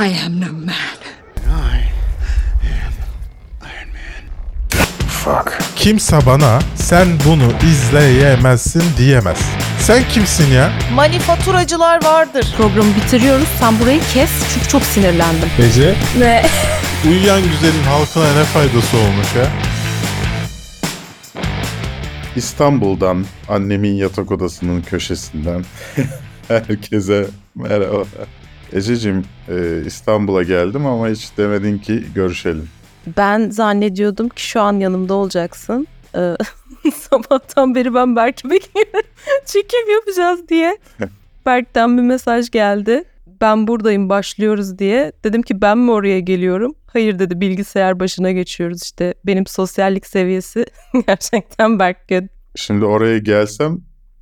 I am no man. Kimse bana sen bunu izleyemezsin diyemez. Sen kimsin ya? Manifaturacılar vardır. Programı bitiriyoruz. Sen burayı kes çünkü çok sinirlendim. Ece, Ne? uyuyan güzelin halkına ne faydası olmuş ya? İstanbul'dan, annemin yatak odasının köşesinden herkese merhaba. Ececiğim, e, İstanbul'a geldim ama hiç demedin ki görüşelim. Ben zannediyordum ki şu an yanımda olacaksın. Ee, sabahtan beri ben Berk'i bekliyorum. Çekim yapacağız diye. Berk'ten bir mesaj geldi. Ben buradayım başlıyoruz diye. Dedim ki ben mi oraya geliyorum? Hayır dedi bilgisayar başına geçiyoruz işte. Benim sosyallik seviyesi gerçekten Berk Şimdi oraya gelsem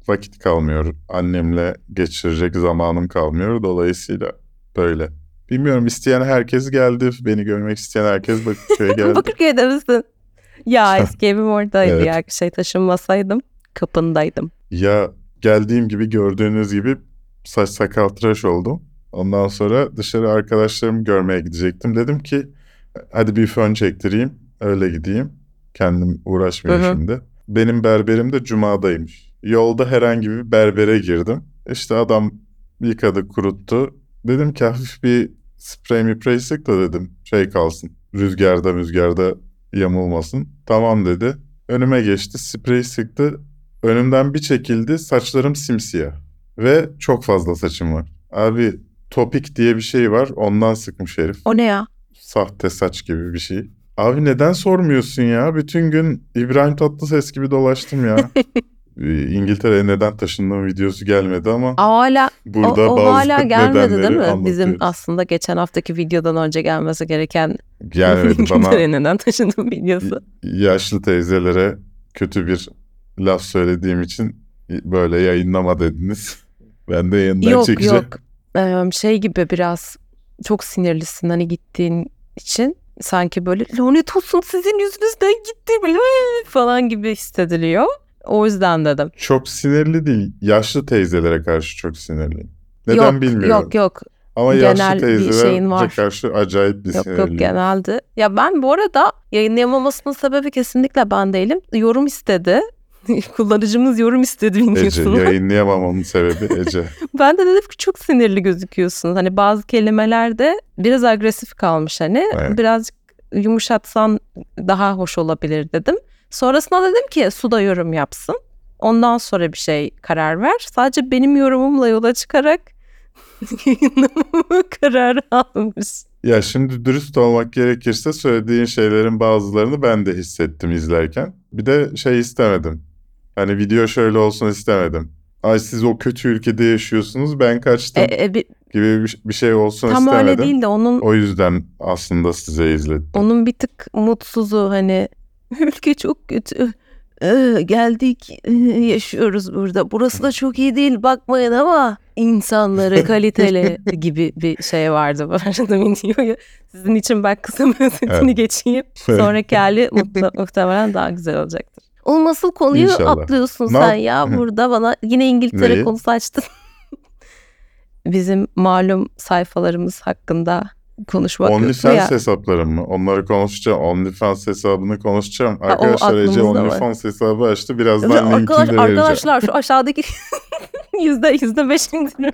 vakit kalmıyor. Annemle geçirecek zamanım kalmıyor. Dolayısıyla böyle. Bilmiyorum isteyen herkes geldi. Beni görmek isteyen herkes Bakırköy'e geldi. Bakırköy'de misin? Ya eski evim oradaydı Evet. ya. Şey taşınmasaydım kapındaydım. ya geldiğim gibi gördüğünüz gibi saç sakal tıraş oldum. Ondan sonra dışarı arkadaşlarımı görmeye gidecektim. Dedim ki hadi bir fön çektireyim öyle gideyim. Kendim uğraşmayayım şimdi. Benim berberim de Cuma'daymış. Yolda herhangi bir berbere girdim. İşte adam yıkadı kuruttu. Dedim ki hafif bir sprey mi sprey sık da dedim şey kalsın. Rüzgarda rüzgarda yamulmasın. Tamam dedi. Önüme geçti sprey sıktı. Önümden bir çekildi saçlarım simsiyah. Ve çok fazla saçım var. Abi topik diye bir şey var ondan sıkmış herif. O ne ya? Sahte saç gibi bir şey. Abi neden sormuyorsun ya? Bütün gün İbrahim Tatlıses gibi dolaştım ya. Ee, İngiltere'ye neden taşındığım videosu gelmedi ama Aa, hala burada o, o bazı hala gelmedi değil mi? Bizim aslında geçen haftaki videodan önce gelmesi gereken Gelmedi İngiltere'ye neden taşındım videosu. yaşlı teyzelere kötü bir laf söylediğim için böyle yayınlama dediniz. Ben de yeniden Yok çekeceğim. yok Ee, şey gibi biraz çok sinirlisin hani gittiğin için sanki böyle lanet olsun sizin yüzünüzden gittim falan gibi hissediliyor. O yüzden dedim. Çok sinirli değil. Yaşlı teyzelere karşı çok sinirliyim. Neden yok, bilmiyorum. Yok yok Ama genel yaşlı teyzelere şeyin var. karşı acayip bir yok sinirliyim. yok genelde. Ya ben bu arada yayınlayamamasının sebebi kesinlikle ben değilim. Yorum istedi. Kullanıcımız yorum istedi Ece videosunu. yayınlayamamamın sebebi Ece. Ben de dedim ki çok sinirli gözüküyorsun. Hani bazı kelimelerde biraz agresif kalmış hani. Evet. Birazcık yumuşatsan daha hoş olabilir dedim. Sonrasında dedim ki su da yorum yapsın. Ondan sonra bir şey karar ver. Sadece benim yorumumla yola çıkarak kararı almış. Ya şimdi dürüst olmak gerekirse söylediğin şeylerin bazılarını ben de hissettim izlerken. Bir de şey istemedim. Hani video şöyle olsun istemedim. Ay siz o kötü ülkede yaşıyorsunuz ben kaçtım E, e, bir- gibi bir, bir şey olsun tam istemedim. öyle değil de onun O yüzden aslında size izlettim. Onun bir tık mutsuzu hani ülke çok kötü. Ee, geldik ee, yaşıyoruz burada. Burası da çok iyi değil bakmayın ama insanları kaliteli gibi bir şey vardı bu arada videoyu. Sizin için ben kısa özetini Evet. geçeyim. Sonraki hali muhtemelen daha güzel olacaktır. O nasıl konuyu İnşallah. atlıyorsun Ne sen yap- ya burada bana yine İngiltere Neyi? konusu açtın. Bizim malum sayfalarımız hakkında konuşmak yok OnlyFans ya? hesaplarım mı? Onları konuşacağım. OnlyFans hesabını konuşacağım. Arkadaşlar Ece var. OnlyFans hesabı açtı. Birazdan linkini de arkadaş, vereceğim. arkadaşlar şu aşağıdaki yüzde yüzde beş indirim.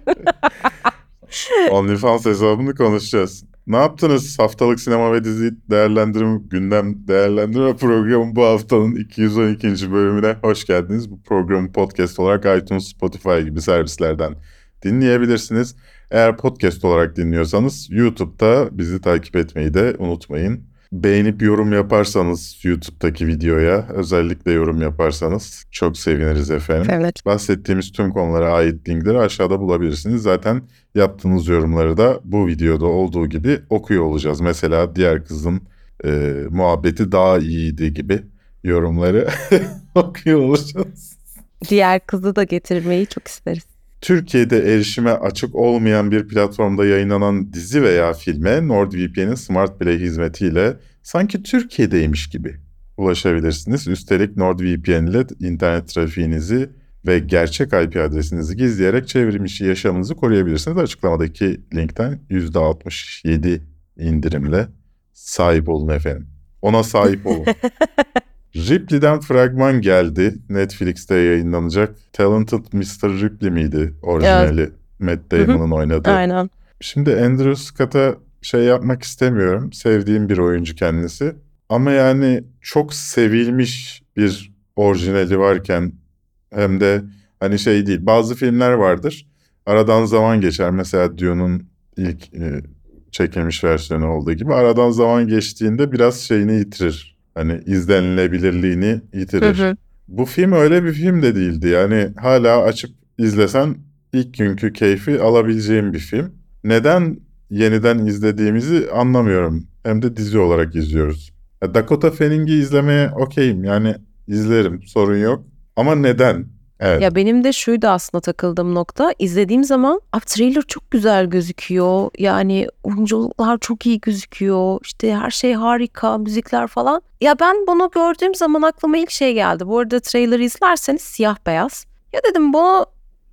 OnlyFans hesabını konuşacağız. Ne yaptınız? Haftalık sinema ve dizi değerlendirme, gündem değerlendirme programı bu haftanın 212. bölümüne hoş geldiniz. Bu programı podcast olarak iTunes, Spotify gibi servislerden dinleyebilirsiniz. Eğer podcast olarak dinliyorsanız YouTube'da bizi takip etmeyi de unutmayın. Beğenip yorum yaparsanız YouTube'daki videoya özellikle yorum yaparsanız çok seviniriz efendim. Evet. Bahsettiğimiz tüm konulara ait linkleri aşağıda bulabilirsiniz. Zaten yaptığınız yorumları da bu videoda olduğu gibi okuyor olacağız. Mesela diğer kızın e, muhabbeti daha iyiydi gibi yorumları okuyor olacağız. Diğer kızı da getirmeyi çok isteriz. Türkiye'de erişime açık olmayan bir platformda yayınlanan dizi veya filme NordVPN'in Smart Play hizmetiyle sanki Türkiye'deymiş gibi ulaşabilirsiniz. Üstelik NordVPN ile internet trafiğinizi ve gerçek IP adresinizi gizleyerek çevrim içi yaşamınızı koruyabilirsiniz. Açıklamadaki linkten %67 indirimle sahip olun efendim. Ona sahip olun. Ripley'den fragman geldi. Netflix'te yayınlanacak. Talented Mr. Ripley miydi orijinali? Matt Damon'ın oynadığı. Aynen. Şimdi Andrew Scott'a şey yapmak istemiyorum. Sevdiğim bir oyuncu kendisi. Ama yani çok sevilmiş bir orijinali varken hem de hani şey değil. Bazı filmler vardır. Aradan zaman geçer. Mesela Dune'un ilk e, çekilmiş versiyonu olduğu gibi. Aradan zaman geçtiğinde biraz şeyini yitirir. Hani izlenilebilirliğini yitirir. Hı hı. Bu film öyle bir film de değildi. Yani hala açıp izlesen ilk günkü keyfi alabileceğim bir film. Neden yeniden izlediğimizi anlamıyorum. Hem de dizi olarak izliyoruz. Dakota Fanning'i izlemeye okeyim. Yani izlerim sorun yok. Ama neden? Evet. Ya benim de şuydu aslında takıldığım nokta. İzlediğim zaman abi trailer çok güzel gözüküyor. Yani oyuncular çok iyi gözüküyor. İşte her şey harika, müzikler falan. Ya ben bunu gördüğüm zaman aklıma ilk şey geldi. Bu arada trailer izlerseniz siyah beyaz. Ya dedim bunu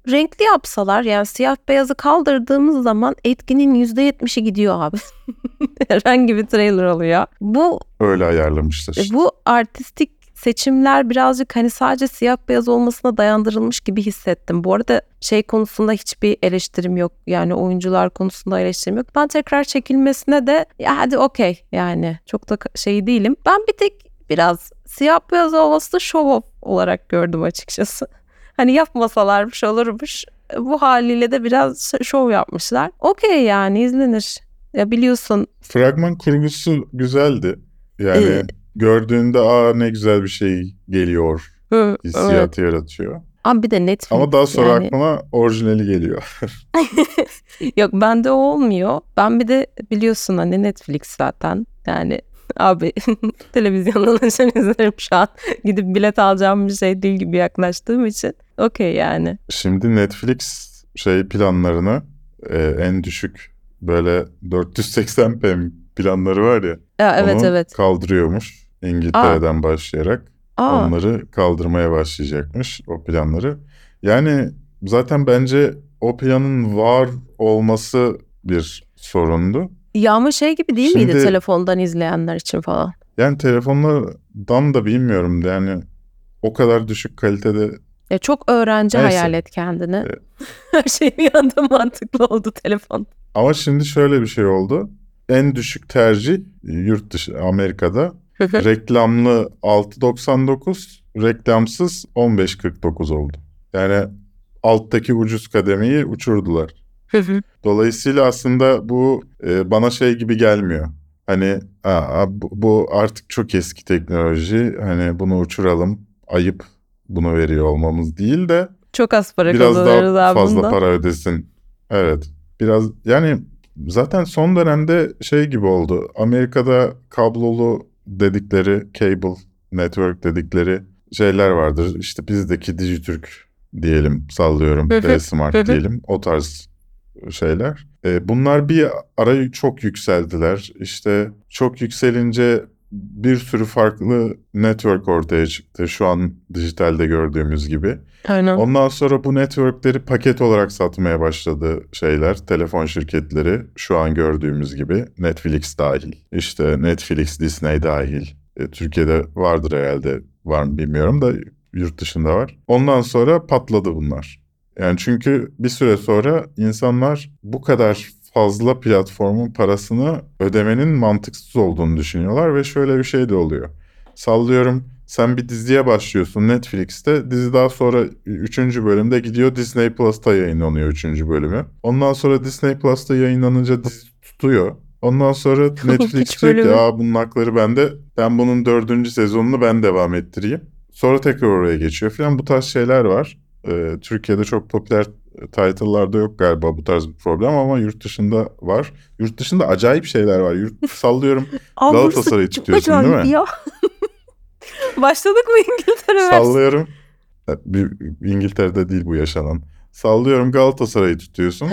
renkli yapsalar yani siyah beyazı kaldırdığımız zaman etkinin %70'i gidiyor abi. Herhangi bir trailer oluyor. Bu Öyle ayarlamışlar. e, bu artistik seçimler birazcık hani sadece siyah beyaz olmasına dayandırılmış gibi hissettim. Bu arada şey konusunda hiçbir eleştirim yok. Yani oyuncular konusunda eleştirim yok. Ben tekrar çekilmesine de ya hadi okey yani çok da şey değilim. Ben bir tek biraz siyah beyaz olması da show off olarak gördüm açıkçası. Hani yapmasalarmış olurmuş. Bu haliyle de biraz şov yapmışlar. Okey yani izlenir. Ya biliyorsun Fragman kurgusu güzeldi. Yani Ee, gördüğünde aa ne güzel bir şey geliyor hı, evet. hissiyatı yaratıyor. Ama bir de Netflix Ama daha sonra yani. aklıma orijinali geliyor. Yok bende o olmuyor. Ben bir de biliyorsun hani Netflix zaten. Yani abi televizyondan açan izlerim şu an. Gidip bilet alacağım bir şey değil gibi yaklaştığım için. Okey yani. Şimdi Netflix şey planlarını e, en düşük böyle 480p planları var ya. Ya, evet onu evet. kaldırıyormuş İngiltere'den başlayarak. Aa, Onları kaldırmaya başlayacakmış o planları. Yani zaten bence o planın var olması bir sorundu. ya ama şey gibi değil miydi Şimdi- telefondan izleyenler için falan? Yani telefonlardan da bilmiyorum yani o kadar düşük kalitede Ya çok öğrenci Neyse. hayal et kendini. Evet. Her şey bir anda mantıklı oldu telefon. ama şimdi şöyle bir şey oldu. En düşük tercih yurt dışı Amerika'da reklamlı 6.99 reklamsız 15.49 oldu. Yani alttaki ucuz kademeyi uçurdular. Dolayısıyla aslında bu e, bana şey gibi gelmiyor. Hani aa, bu, artık çok eski teknoloji. Hani bunu uçuralım. Ayıp bunu veriyor olmamız değil de çok az para biraz daha fazla bundan. para ödesin. Evet. Biraz yani zaten son dönemde şey gibi oldu. Amerika'da kablolu dedikleri cable network dedikleri şeyler vardır. İşte bizdeki Dijitürk diyelim sallıyorum. D-Smart diyelim. O tarz şeyler. E, bunlar bir ara çok yükseldiler. İşte çok yükselince bir sürü farklı network ortaya çıktı. Şu an dijitalde gördüğümüz gibi. Aynen. Ondan sonra bu networkleri paket olarak satmaya başladı şeyler, telefon şirketleri şu an gördüğümüz gibi Netflix dahil. İşte Netflix, Disney dahil. E, Türkiye'de vardır herhalde, var mı bilmiyorum da yurt dışında var. Ondan sonra patladı bunlar. Yani çünkü bir süre sonra insanlar bu kadar fazla platformun parasını ödemenin mantıksız olduğunu düşünüyorlar ve şöyle bir şey de oluyor. Sallıyorum sen bir diziye başlıyorsun Netflix'te. Dizi daha sonra 3. bölümde gidiyor Disney Plus'ta yayınlanıyor 3. bölümü. Ondan sonra Disney Plus'ta yayınlanınca dizi tutuyor. Ondan sonra Netflix diyor ki aa bunun hakları bende. Ben bunun dördüncü sezonunu ben devam ettireyim. Sonra tekrar oraya geçiyor falan. Bu tarz şeyler var. Ee, Türkiye'de çok popüler title'larda yok galiba bu tarz bir problem ama yurt dışında var. Yurt dışında acayip şeyler var. Yurt, sallıyorum Galatasaray'ı tutuyorsun, değil mi? Ya. Başladık mı İngiltere? Sallıyorum. Bir, İngiltere'de değil bu yaşanan. Sallıyorum Galatasaray'ı tutuyorsun.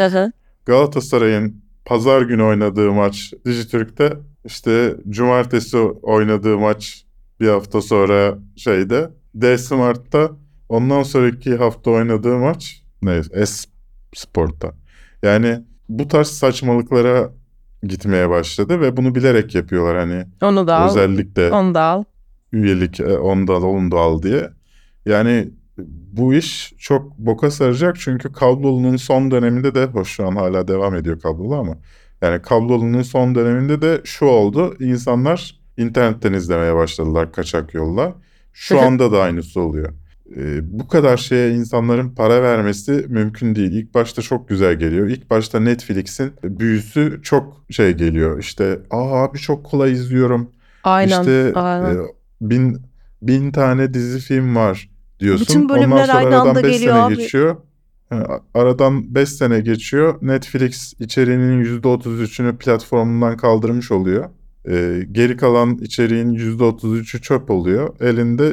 Galatasaray'ın pazar günü oynadığı maç Dijitürk'te işte cumartesi oynadığı maç bir hafta sonra şeyde D-Smart'ta Ondan sonraki hafta oynadığı maç ne? Es-Sport'ta. Yani bu tarz saçmalıklara gitmeye başladı ve bunu bilerek yapıyorlar hani Onu da al. özellikle Onu da al. üyelik e, onu da al onu da al diye. Yani bu iş çok boka saracak çünkü kablolunun son döneminde de hoş şu an hala devam ediyor kablolu ama yani kablolunun son döneminde de şu oldu. İnsanlar internetten izlemeye başladılar kaçak yolla. Şu anda da aynısı oluyor. Ee, bu kadar şeye insanların para vermesi mümkün değil. İlk başta çok güzel geliyor. İlk başta Netflix'in büyüsü çok şey geliyor. İşte aa abi çok kolay izliyorum. Aynen. İşte aynen. e, bin, bin tane dizi film var diyorsun. Bütün bölümler Ondan sonra aynı aradan anda beş geliyor sene abi. geçiyor. Aradan 5 sene geçiyor. Netflix içeriğinin %33'ünü platformundan kaldırmış oluyor. E, geri kalan içeriğin %33'ü çöp oluyor. Elinde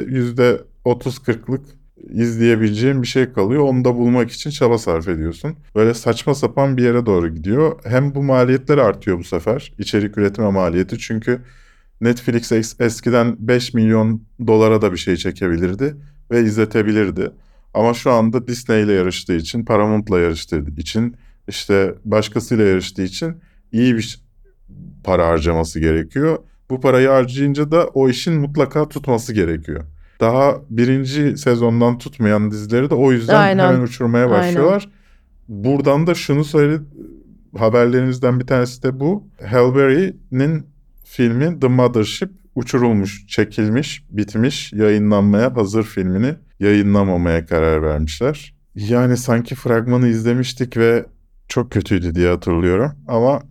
%30-40'lık izleyebileceğin bir şey kalıyor. Onu da bulmak için çaba sarf ediyorsun. Böyle saçma sapan bir yere doğru gidiyor. Hem bu maliyetler artıyor bu sefer. İçerik üretme maliyeti. Çünkü Netflix es- eskiden 5 milyon dolara da bir şey çekebilirdi ve izletebilirdi. Ama şu anda Disney ile yarıştığı için, Paramount'la yarıştığı için, işte başkasıyla yarıştığı için iyi bir para harcaması gerekiyor. Bu parayı harcayınca da o işin mutlaka tutması gerekiyor. Daha birinci sezondan tutmayan dizileri de o yüzden Aynen. hemen uçurmaya Aynen. başlıyorlar. Buradan da şunu söyle haberlerimizden bir tanesi de bu. Halle Berry'nin filmi The Mothership uçurulmuş, çekilmiş, bitmiş, yayınlanmaya hazır filmini yayınlamamaya karar vermişler. Yani sanki fragmanı izlemiştik ve çok kötüydü diye hatırlıyorum ama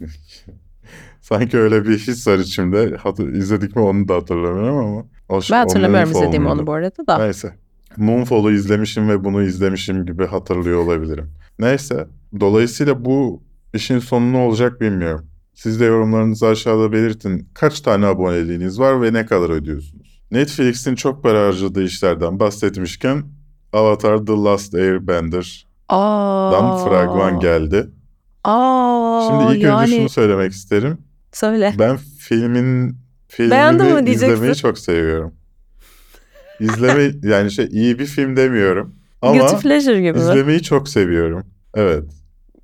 sanki öyle bir his var içimde. Hatır, izledik mi onu da hatırlamıyorum ama. O, Ben o hatırlamıyorum muydu? onu bu arada da. Neyse. Moonfall'u izlemişim ve bunu izlemişim gibi hatırlıyor olabilirim. Neyse. Dolayısıyla bu işin sonu ne olacak bilmiyorum. Siz de yorumlarınızı aşağıda belirtin. Kaç tane aboneliğiniz var ve ne kadar ödüyorsunuz? Netflix'in çok para harcadığı işlerden bahsetmişken Avatar The Last Airbender'dan Aa. fragman geldi. Aa. Şimdi ilk yani... önce şunu söylemek isterim. Söyle. Ben filmin Beğendin mi filmini diyeceksin? izlemeyi çok seviyorum. İzleme yani şey iyi bir film demiyorum Guilty ama pleasure gibi mi? izlemeyi çok seviyorum. Evet.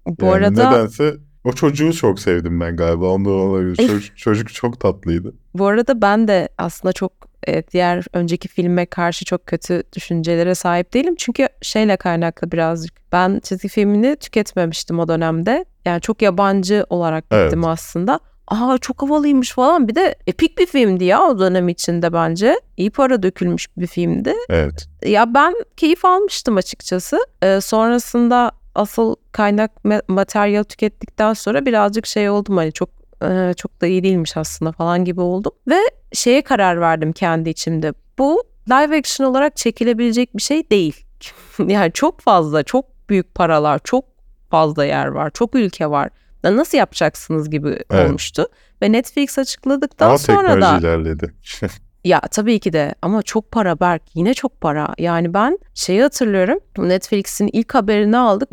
Bu Yani arada nedense o çocuğu çok sevdim ben galiba. Ondan olabilir. Çocuk, çocuk çok tatlıydı. bu arada ben de aslında çok e, diğer önceki filme karşı çok kötü düşüncelere sahip değilim. Çünkü şeyle kaynaklı birazcık. Ben çizgi filmini tüketmemiştim o dönemde. Yani çok yabancı olarak gittim Evet. aslında. Aa çok havalıymış falan. Bir de epik bir filmdi ya o dönem içinde bence. İyi para dökülmüş bir filmdi. Evet. Ya ben keyif almıştım açıkçası. Ee, sonrasında asıl kaynak materyal tükettikten sonra birazcık şey oldum hani çok e, çok da iyi değilmiş aslında falan gibi oldum. Ve şeye karar verdim kendi içimde. Bu live action olarak çekilebilecek bir şey değil. yani çok fazla, çok büyük paralar, çok fazla yer var, çok ülke var. Nasıl yapacaksınız gibi Evet. olmuştu. Ve Netflix açıkladıktan Ama sonra da ilerledi. ya tabii ki de ama çok para Berk yine çok para. Yani ben şeyi hatırlıyorum Netflix'in ilk haberini aldık.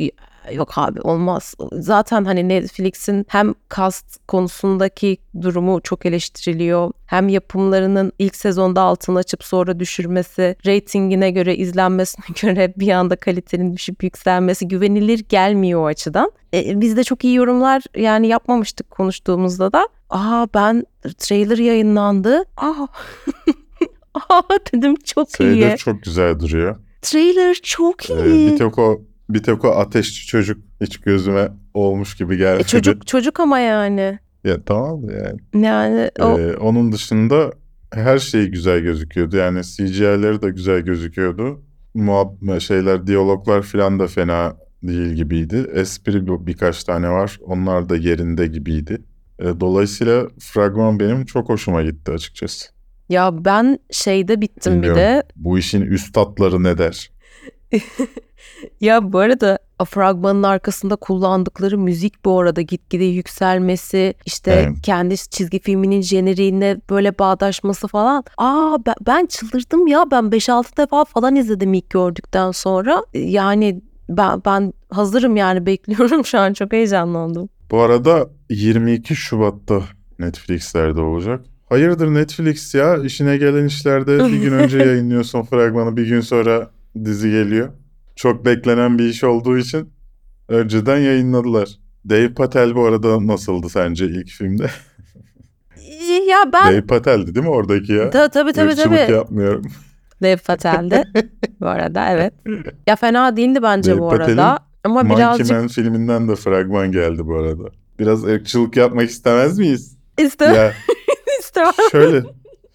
Yok abi olmaz. Zaten hani Netflix'in hem cast konusundaki durumu çok eleştiriliyor. Hem yapımlarının ilk sezonda altını açıp sonra düşürmesi, reytingine göre, izlenmesine göre bir anda kalitenin düşüp yükselmesi güvenilir gelmiyor o açıdan. E, biz de çok iyi yorumlar yani yapmamıştık konuştuğumuzda da. Aa ben trailer yayınlandı. Aa Aa dedim çok Trailer iyi. çok güzel duruyor. Trailer çok Ee, iyi. bir tek o bir tek o ateşçi çocuk hiç gözüme olmuş gibi gelmedi. E, çocuk çocuk ama yani. Ya tamam da yani. Yani o Ee, onun dışında her şey güzel gözüküyordu. Yani CGI'leri de güzel gözüküyordu. Muhab şeyler, diyaloglar falan da fena değil gibiydi. Espri bir- birkaç tane var. Onlar da yerinde gibiydi. Ee, dolayısıyla fragman benim çok hoşuma gitti açıkçası. ya ben şeyde bittim bir Bilmiyorum. de. Bu işin üstatları ne der? Ya bu arada fragmanın arkasında kullandıkları müzik bu arada gitgide yükselmesi, işte Evet. kendi çizgi filminin jeneriğine böyle bağdaşması falan. Aa ben, ben çıldırdım ya ben 5-6 defa falan izledim ilk gördükten sonra. Yani ben, ben hazırım yani bekliyorum şu an çok heyecanlandım. Bu arada 22 Şubat'ta Netflix'lerde olacak. Hayırdır Netflix ya? İşine gelen işlerde bir gün önce yayınlıyorsun fragmanı, bir gün sonra dizi geliyor. Çok beklenen bir iş olduğu için önceden yayınladılar. Dave Patel bu arada nasıldı sence ilk filmde? Ya ben Dave Patel'di değil mi oradaki ya? Ta- tabii tabii Irkçılık tabii. yapmıyorum. Dev Patel'di bu arada evet. Ya fena değildi bence Dev bu Patel'in arada. Ama Monkey birazcık Man filminden de fragman geldi bu arada. Biraz ırkçılık yapmak istemez miyiz? istemem. ya istemem. şöyle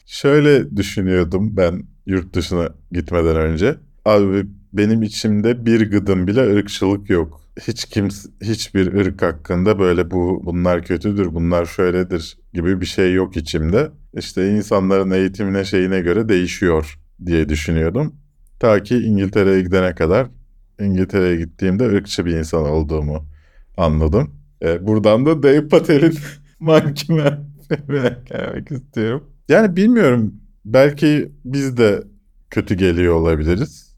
şöyle düşünüyordum ben yurt dışına gitmeden önce. Abi benim içimde bir gıdım bile ırkçılık yok. Hiç kimse hiçbir ırk hakkında böyle bu bunlar kötüdür, bunlar şöyledir gibi bir şey yok içimde. İşte insanların eğitimine şeyine göre değişiyor diye düşünüyordum. Ta ki İngiltere'ye gidene kadar İngiltere'ye gittiğimde ırkçı bir insan olduğumu anladım. E, buradan da Dave Patel'in filmine gelmek istiyorum. Yani bilmiyorum. Belki biz de kötü geliyor olabiliriz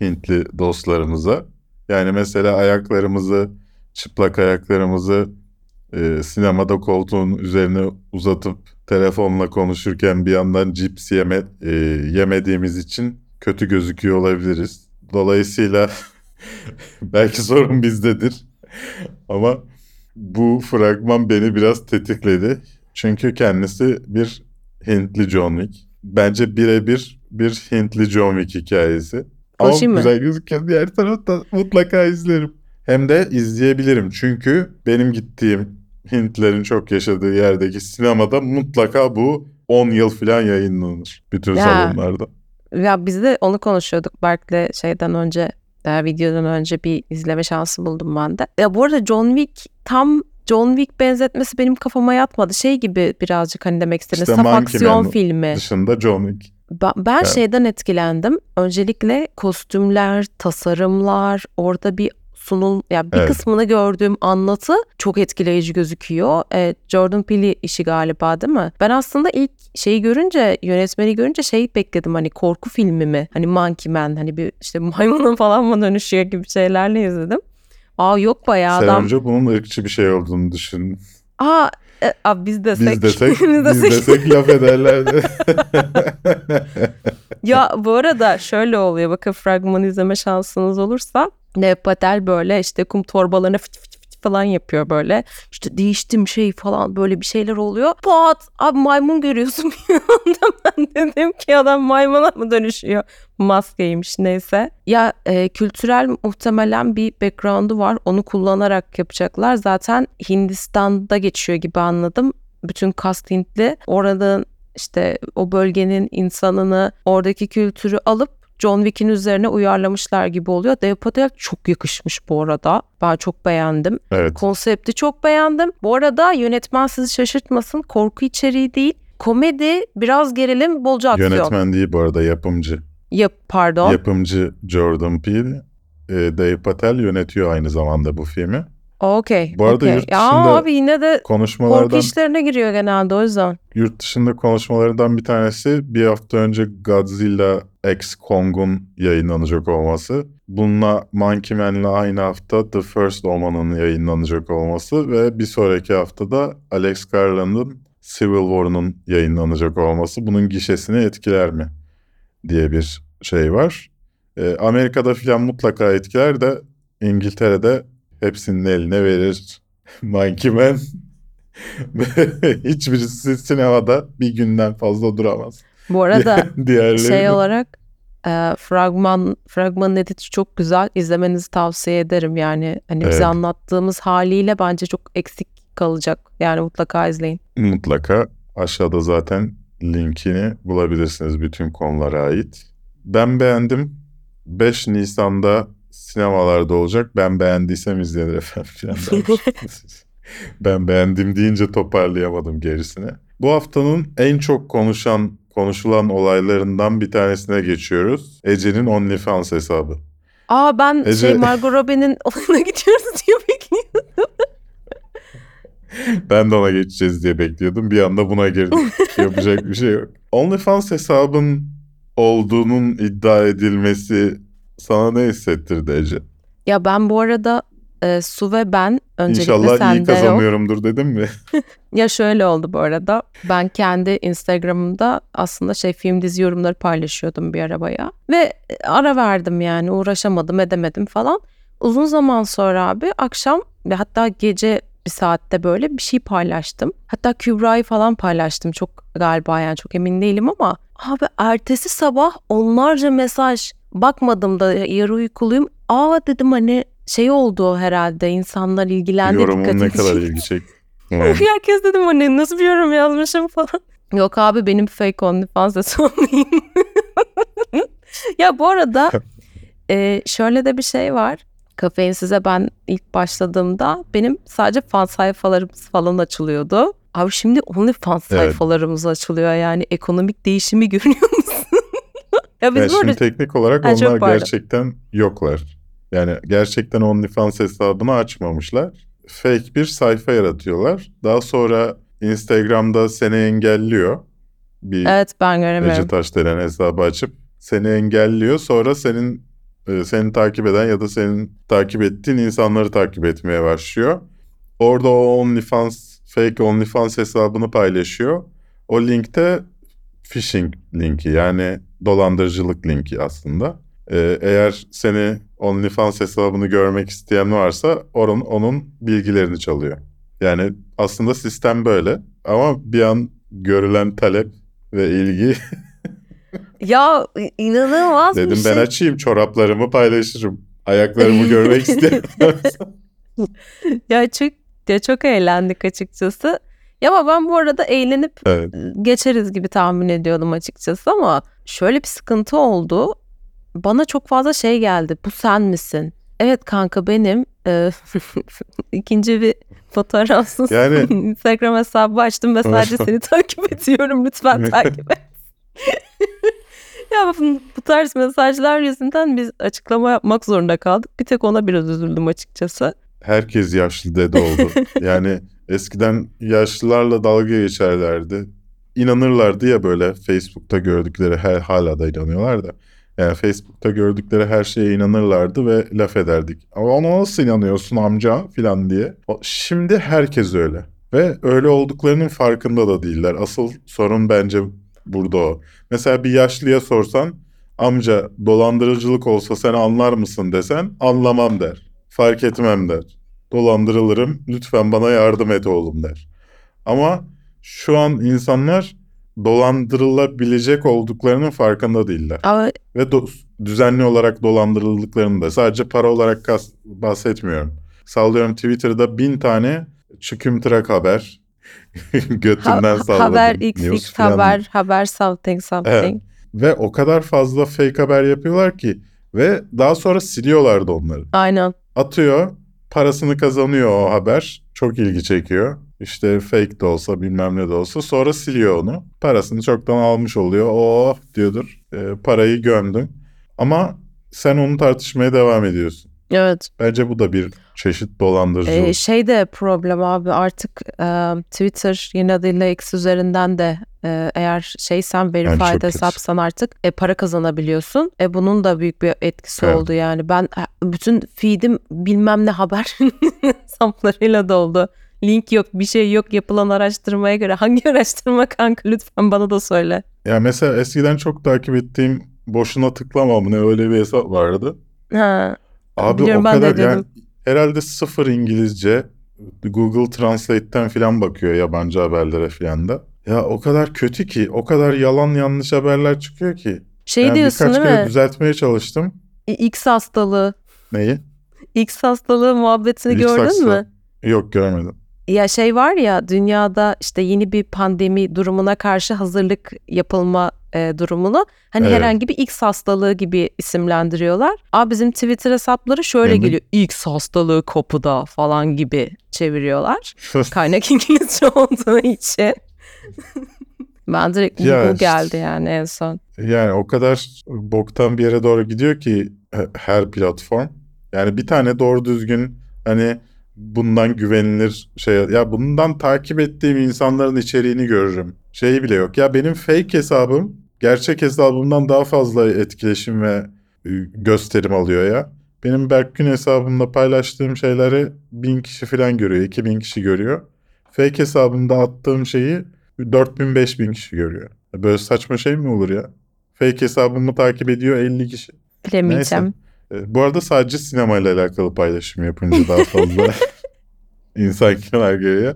Hintli dostlarımıza. Yani mesela ayaklarımızı, çıplak ayaklarımızı e, sinemada koltuğun üzerine uzatıp telefonla konuşurken bir yandan cips yeme, e, yemediğimiz için kötü gözüküyor olabiliriz. Dolayısıyla belki sorun bizdedir. Ama bu fragman beni biraz tetikledi. Çünkü kendisi bir Hintli John Wick. Bence birebir bir Hintli John Wick hikayesi. Konuşayım mı? güzel gözüküyor. Diğer tarafta mutlaka izlerim. Hem de izleyebilirim. Çünkü benim gittiğim Hintlerin çok yaşadığı yerdeki sinemada mutlaka bu 10 yıl falan yayınlanır. Bütün Ya. salonlarda. Ya biz de onu konuşuyorduk Berk'le şeyden önce, e, videodan önce bir izleme şansı buldum ben de. Ya bu arada John Wick tam John Wick benzetmesi benim kafama yatmadı. Şey gibi birazcık hani demek istedim. İşte Saf Monkey aksiyon Man filmi. Dışında John Wick. Ben, ben Evet. şeyden etkilendim. Öncelikle kostümler, tasarımlar, orada bir sunul ya bir Evet. kısmını gördüğüm anlatı çok etkileyici gözüküyor. E, Jordan Peele işi galiba değil mi? Ben aslında ilk şeyi görünce, yönetmeni görünce şey bekledim hani korku filmi mi? Hani Monkey Man hani bir işte maymuna falan mı dönüşüyor gibi şeylerle izledim. Aa yok bayağı Sen adam. önce bunun ırkçı bir şey olduğunu düşün. Aa, e, abi biz desek. Biz desek, biz biz desek. desek laf ederlerdi. Ya bu arada şöyle oluyor bakın fragmanı izleme şansınız olursa Dev Patel böyle işte kum torbalarına fıç fıç falan yapıyor böyle. İşte değiştim şey falan böyle bir şeyler oluyor. Pat abi maymun görüyorsun bir anda ben dedim ki adam maymuna mı dönüşüyor? Maskeymiş neyse. Ya e, kültürel muhtemelen bir background'u var onu kullanarak yapacaklar. Zaten Hindistan'da geçiyor gibi anladım. Bütün kast Hintli. Oradan işte o bölgenin insanını, oradaki kültürü alıp John Wick'in üzerine uyarlamışlar gibi oluyor. Dev Patel çok yakışmış bu arada. Ben çok beğendim. evet. Konsepti çok beğendim. Bu arada yönetmen sizi şaşırtmasın. Korku içeriği değil. Komedi, biraz gerilim, bolca aksiyon. Yönetmen değil bu arada yapımcı. Yap, pardon. Yapımcı Jordan Peele. E, Dave Patel yönetiyor aynı zamanda bu filmi. Okey. Bu arada okey. yurt dışında abi yine de korku Konuşmalardan işlerine giriyor genelde o yüzden. yurt dışında konuşmalardan bir tanesi bir hafta önce Godzilla X Kong'un yayınlanacak olması. Bununla Monkey Man'la aynı hafta The First Omen'ın yayınlanacak olması ve bir sonraki haftada Alex Garland'ın Civil War'un yayınlanacak olması bunun gişesini etkiler mi diye bir şey var. Ee, Amerika'da filan mutlaka etkiler de İngiltere'de hepsinin eline verir. Monkey Man Hiçbirisi sinemada bir günden fazla duramaz. Bu arada Diğerleri şey olarak e, fragman fragmanın editi çok güzel. İzlemenizi tavsiye ederim yani. Hani Evet. bize anlattığımız haliyle bence çok eksik kalacak. Yani mutlaka izleyin. mutlaka aşağıda zaten linkini bulabilirsiniz bütün konulara ait. Ben beğendim. 5 Nisan'da sinemalarda olacak. Ben beğendiysem izlenir efendim. ben beğendim deyince toparlayamadım gerisini. Bu haftanın en çok konuşan konuşulan olaylarından bir tanesine geçiyoruz. Ece'nin OnlyFans hesabı. Aa ben Ece- şey Margot Robbie'nin olayına gidiyoruz diye bekliyorum. Ben de ona geçeceğiz diye bekliyordum. Bir anda buna girdim. Yapacak bir şey yok. OnlyFans hesabın olduğunun iddia edilmesi sana ne hissettirdi Ece? Ya ben bu arada e, Su ve ben öncelikle İnşallah iyi sende yok. kazanıyorumdur dedim mi? Ya şöyle oldu bu arada. Ben kendi Instagram'ımda aslında şey film dizi yorumları paylaşıyordum bir arabaya. Ve ara verdim yani uğraşamadım edemedim falan. Uzun zaman sonra abi akşam ve hatta gece bir saatte böyle bir şey paylaştım. Hatta Kübra'yı falan paylaştım çok galiba yani çok emin değilim ama abi ertesi sabah onlarca mesaj bakmadım da yarı uykuluyum. Aa dedim hani şey oldu herhalde insanlar ilgilendi Yorumun ne edecek. kadar ilgi çek. Herkes dedim hani nasıl bir yorum yazmışım falan. Yok abi benim fake OnlyFans hesabım ya bu arada e, şöyle de bir şey var. Kafein size ben ilk başladığımda benim sadece fan sayfalarımız falan açılıyordu. Abi şimdi OnlyFans Evet. sayfalarımız açılıyor yani ekonomik değişimi görüyor musun? Ya biz Yani böyle şimdi teknik olarak Ha, onlar gerçekten yoklar. Yani gerçekten OnlyFans hesabını açmamışlar. Fake bir sayfa yaratıyorlar. Daha sonra Instagram'da seni engelliyor. Bir evet ben Ece göremiyorum. Taş denen hesabı açıp seni engelliyor. Sonra senin e, seni takip eden ya da senin takip ettiğin insanları takip etmeye başlıyor. Orada o OnlyFans, fake OnlyFans hesabını paylaşıyor. O linkte phishing linki yani dolandırıcılık linki aslında. E, eğer seni OnlyFans hesabını görmek isteyen varsa onun, onun bilgilerini çalıyor. Yani aslında sistem böyle ama bir an görülen talep ve ilgi Ya inanılmaz bir dedim şey. ben açayım çoraplarımı paylaşırım. Ayaklarımı görmek isteyen varsa. Ya çok ya çok eğlendik açıkçası. Ya ama ben bu arada eğlenip evet. geçeriz gibi tahmin ediyordum açıkçası ama şöyle bir sıkıntı oldu. Bana çok fazla şey geldi. Bu sen misin? Evet kanka benim. Ee, ikinci bir fotoğrafsız Yani- Instagram hesabı açtım ve sadece seni takip ediyorum. Lütfen takip et. ya bu, bu tarz mesajlar yüzünden biz açıklama yapmak zorunda kaldık. Bir tek ona biraz üzüldüm açıkçası. Herkes yaşlı dede oldu. Yani eskiden yaşlılarla dalga geçerlerdi. İnanırlardı ya böyle Facebook'ta gördükleri her hala da inanıyorlar da. Yani Facebook'ta gördükleri her şeye inanırlardı ve laf ederdik. Ama ona nasıl inanıyorsun amca filan diye. Şimdi herkes öyle. Ve öyle olduklarının farkında da değiller. Asıl sorun bence burada o. Mesela bir yaşlıya sorsan amca dolandırıcılık olsa sen anlar mısın desen anlamam der. Fark etmem der. Dolandırılırım lütfen bana yardım et oğlum der. Ama şu an insanlar dolandırılabilecek olduklarının farkında değiller. Ama Ve do- düzenli olarak dolandırıldıklarını da sadece para olarak kas- bahsetmiyorum. Sallıyorum Twitter'da bin tane çükümtırak haber götünden ha- salladım. haber XX haber haber something something. Ve o kadar fazla fake haber yapıyorlar ki ve daha sonra siliyorlar da onları. Aynen. Atıyor, parasını kazanıyor o haber. Çok ilgi çekiyor. İşte fake de olsa bilmem ne de olsa sonra siliyor onu. Parasını çoktan almış oluyor. Oh diyordur. e, parayı gömdün. Ama sen onu tartışmaya devam ediyorsun. Evet. Bence bu da bir çeşit dolandırıcılık. Ee, şey de problem abi artık e, Twitter yeni adıyla X üzerinden de e, eğer şeysen verified kötü. hesapsan artık e, para kazanabiliyorsun. E, bunun da büyük bir etkisi Evet. oldu yani. Ben e, bütün feed'im bilmem ne haber hesaplarıyla doldu. Link yok, bir şey yok yapılan araştırmaya göre. Hangi araştırma kanka lütfen bana da söyle. Ya mesela eskiden çok takip ettiğim boşuna tıklama mı ne öyle bir hesap vardı. Ha, Abi Biliyorum, o kadar yani herhalde sıfır İngilizce Google Translate'ten falan bakıyor yabancı haberlere falan da. Ya o kadar kötü ki, o kadar yalan yanlış haberler çıkıyor ki. şey Yani diyorsun birkaç değil kere mi? düzeltmeye çalıştım. X hastalığı. Neyi? X hastalığı muhabbetini X gördün hasta- mü? Yok görmedim. Ya şey var ya dünyada işte yeni bir pandemi durumuna karşı hazırlık yapılma e, durumunu hani Evet. herhangi bir X hastalığı gibi isimlendiriyorlar. Aa bizim Twitter hesapları şöyle hı. geliyor. X hastalığı kapıda falan gibi çeviriyorlar. Kaynak İngilizce olduğu için. ben direkt Ya bu geldi yani en son. Yani o kadar boktan bir yere doğru gidiyor ki he- her platform. Yani bir tane doğru düzgün hani bundan güvenilir şey ya bundan takip ettiğim insanların içeriğini görürüm. Şeyi bile yok. Ya benim fake hesabım gerçek hesabımdan daha fazla etkileşim ve e, gösterim alıyor ya. Benim Berkgün hesabımda paylaştığım şeyleri 1000 kişi falan görüyor, 2000 kişi görüyor. Fake hesabımda attığım şeyi 4000-5000 kişi görüyor. Böyle saçma şey mi olur ya? Fake hesabımı takip ediyor 50 kişi. Bilemeyeceğim. E, Bu arada sadece sinemayla alakalı paylaşım yapınca daha fazla insan kenar görüyor.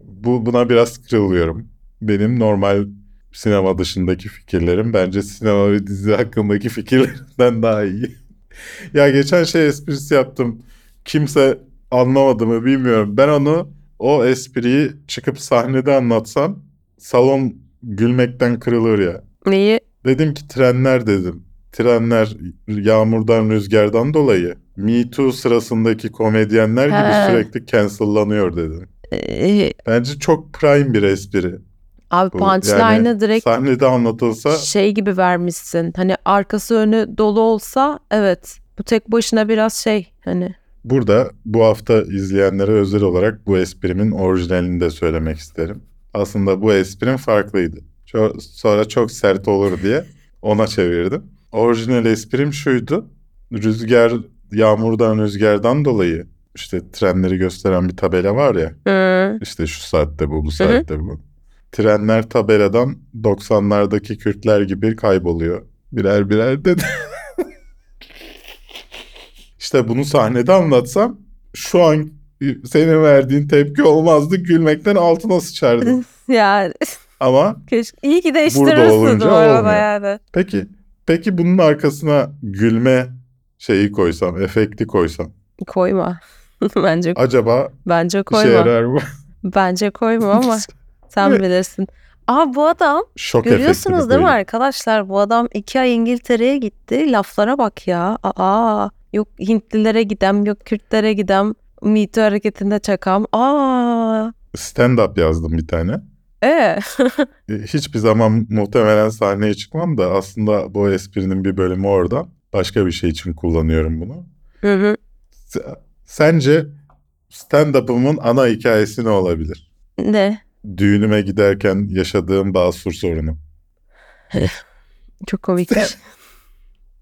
Bu, buna biraz kırılıyorum. Benim normal sinema dışındaki fikirlerim bence sinema ve dizi hakkındaki fikirlerimden daha iyi. ya geçen şey esprisi yaptım. Kimse anlamadı mı bilmiyorum. Ben onu o espriyi çıkıp sahnede anlatsam salon gülmekten kırılır ya. Neyi? Dedim ki trenler dedim. Trenler yağmurdan rüzgardan dolayı Me Too sırasındaki komedyenler gibi Ha. sürekli cancellanıyor dedim. Ee, Bence çok prime bir espri. abi punchline'ı Yani direkt Sahnede anlatılsa şey gibi vermişsin. Hani arkası önü dolu olsa evet. Bu tek başına biraz şey hani. burada bu hafta izleyenlere özel olarak bu esprimin orijinalini de söylemek isterim. Aslında bu esprim farklıydı. Sonra çok sert olur diye ona çevirdim. Orijinal esprim şuydu. Rüzgar, yağmurdan rüzgardan dolayı işte trenleri gösteren bir tabela var ya. Hı. İşte şu saatte bu, bu saatte bu. Trenler tabeladan 90'lardaki Kürtler gibi kayboluyor. Birer birer dedi. işte bunu sahnede anlatsam şu an senin verdiğin tepki olmazdı. Gülmekten altına sıçardım. ya Ama keşke iyi ki değiştirirsin olunca bu arada olmuyor. yani. peki peki bunun arkasına gülme şeyi koysam, efekti koysam Koyma. bence acaba bence işe koyma. yarar mı? Bence koyma ama sen bilirsin. Aa bu adam Şok görüyorsunuz değil mi arkadaşlar? Bu adam iki ay İngiltere'ye gitti. Laflara bak ya. Aa yok Hintlilere gidem yok Kürtlere gidem. Me Too hareketinde çakam. Aa Stand-up yazdım bir tane. E E, Hiçbir zaman muhtemelen sahneye çıkmam da aslında bu esprinin bir bölümü orada. Başka bir şey için kullanıyorum bunu. Hı hı. S- Sence stand-up'ımın ana hikayesi ne olabilir? ne? Düğünüme giderken yaşadığım basur sorunu. Çok komikmiş.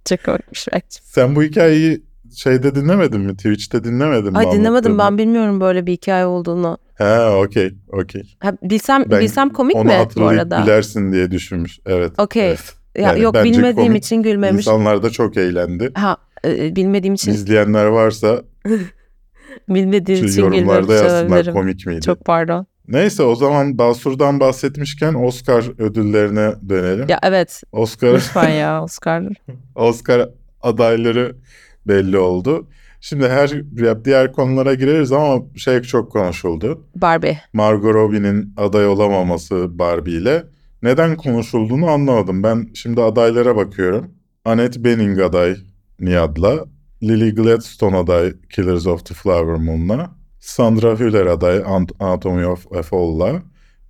Çok komikmiş. Sen bu hikayeyi şeyde dinlemedin mi? Twitch'te dinlemedin mi? Ay dinlemedim ben bilmiyorum böyle bir hikaye olduğunu. Ha okey okey. Ha, bilsem Ben bilsem komik Onu mi bu arada? gülersin diye düşünmüş. Evet. Okey. evet. Ya, Yani yok bilmediğim komik. için gülmemiş. İnsanlar da çok eğlendi. Ha e, bilmediğim için İzleyenler varsa bilmediğim için yorumlarda yazsınlar komik miydi? Çok pardon. Neyse o zaman Basur'dan bahsetmişken Oscar ödüllerine dönelim. Ya evet Oscar lütfen ya Oscar. Oscar adayları belli oldu. Şimdi her diğer konulara gireriz ama şey çok konuşuldu. Barbie. Margot Robbie'nin aday olamaması Barbie ile. Neden konuşulduğunu anlamadım. Ben şimdi adaylara bakıyorum. Annette Bening aday Niad'la. Lily Gladstone aday Killers of the Flower Moon'la. Sandra Hüller aday Ant- Anatomy of a Fall'la.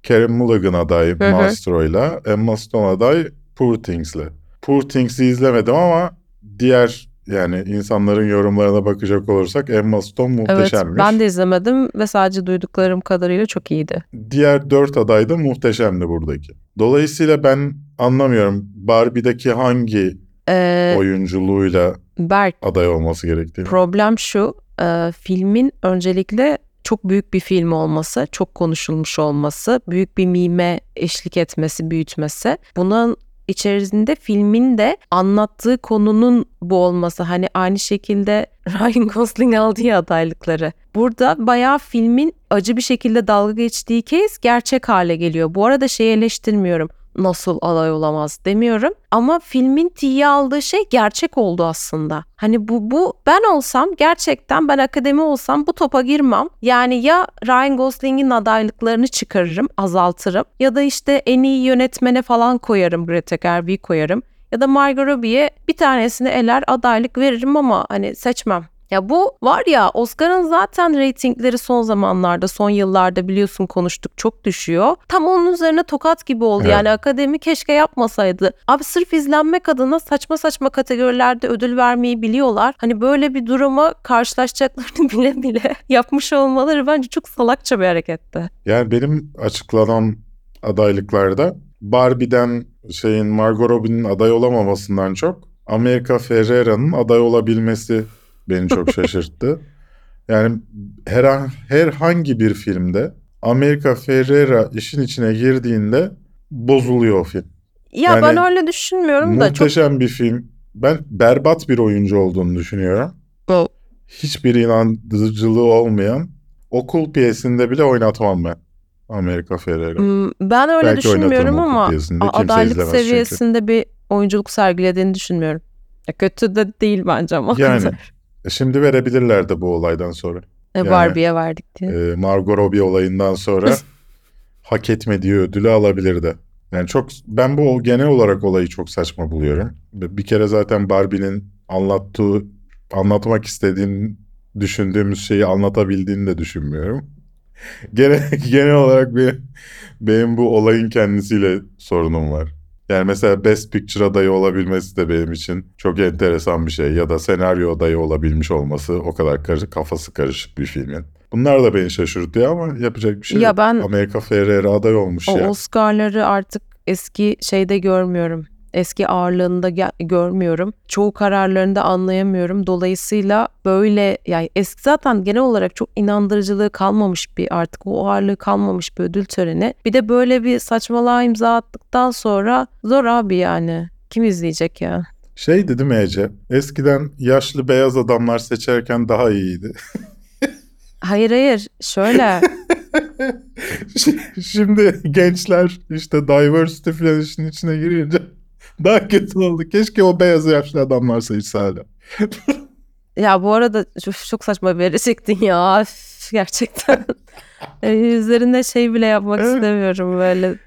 Karen Mulligan aday. Maestro'yla. Emma Stone aday Poor Things'le. Poor Things'i izlemedim ama diğer yani insanların yorumlarına bakacak olursak Emma Stone Evet muhteşemmiş. ben de izlemedim ve sadece duyduklarım kadarıyla çok iyiydi. Diğer dört aday da muhteşemdi buradaki. Dolayısıyla ben anlamıyorum Barbie'deki hangi Ee, oyunculuğuyla Berk aday olması gerektiğini. problem şu e, filmin öncelikle çok büyük bir film olması, çok konuşulmuş olması, büyük bir mime eşlik etmesi, büyütmesi. Bunun içerisinde filmin de anlattığı konunun bu olması. Hani aynı şekilde Ryan Gosling aldı ya adaylıkları. Burada bayağı filmin acı bir şekilde dalga geçtiği kez gerçek hale geliyor. Bu arada şeyi eleştirmiyorum. Nasıl aday olamaz demiyorum. Ama filmin tiye aldığı şey gerçek oldu aslında. Hani bu bu ben olsam gerçekten ben akademi olsam bu topa girmem. Yani ya Ryan Gosling'in adaylıklarını çıkarırım, azaltırım ya da işte en iyi yönetmene falan koyarım, Greta Gerwig'i koyarım. Ya da Margot Robbie'ye bir tanesini eler adaylık veririm ama hani seçmem. Ya bu var ya Oscar'ın zaten reytingleri son zamanlarda, son yıllarda biliyorsun konuştuk çok düşüyor. Tam onun üzerine tokat gibi oldu. Evet. Yani akademi keşke yapmasaydı. Abi sırf izlenmek adına saçma saçma kategorilerde ödül vermeyi biliyorlar. Hani böyle bir duruma karşılaşacaklarını bile bile yapmış olmaları bence çok salakça bir hareketti. Yani benim açıklanan adaylıklarda Barbie'den şeyin Margot Robbie'nin aday olamamasından çok America Ferrera'nın aday olabilmesi beni çok şaşırttı. Yani her, herhangi bir filmde Amerika Ferrera işin içine girdiğinde bozuluyor o film. Ya Yani ben öyle düşünmüyorum da çok Muhteşem bir film. Ben berbat bir oyuncu olduğunu düşünüyorum. O- Hiçbir inandırıcılığı olmayan okul piyesinde bile oynatmam ben Amerika Ferrera. Hmm, ben öyle Belki düşünmüyorum ama adaylık izlemez çünkü. seviyesinde bir oyunculuk sergilediğini düşünmüyorum. Ya kötü de değil bence ama. Yani e, şimdi verebilirlerdi bu olaydan sonra. E, yani- Barbie'ye verdik diye. Ee, Margot Robbie olayından sonra hak etmediği ödülü alabilirdi. Yani çok ben bu genel olarak olayı çok saçma buluyorum. Bir kere zaten Barbie'nin anlattığı anlatmak istediğini düşündüğümüz şeyi anlatabildiğini de düşünmüyorum. Genel, genel olarak benim, benim bu olayın kendisiyle sorunum var. Yani mesela Best Picture adayı olabilmesi de benim için çok enteresan bir şey. Ya da senaryo adayı olabilmiş olması o kadar karışık, kafası karışık bir filmin. Bunlar da beni şaşırtıyor ama yapacak bir şey Ya yok. ben- Amerika Ferrera aday olmuş O ya. Oscar'ları artık eski şeyde görmüyorum. Eski ağırlığında görmüyorum. Çoğu kararlarını da anlayamıyorum. Dolayısıyla böyle yani eski zaten genel olarak çok inandırıcılığı kalmamış bir artık o ağırlığı kalmamış bir ödül töreni. Bir de böyle bir saçmalığa imza attıktan sonra zor abi yani. Kim izleyecek ya? Şey dedim Ece, eskiden yaşlı beyaz adamlar seçerken daha iyiydi. Hayır hayır şöyle Şimdi gençler işte diversity falan işin içine girince daha kötü oldu. Keşke o beyaz yaşlı adamlar seçse hala. Ya bu arada çok, saçma bir yere çektin ya. Gerçekten. E, Üzerinde şey bile yapmak Evet. istemiyorum böyle.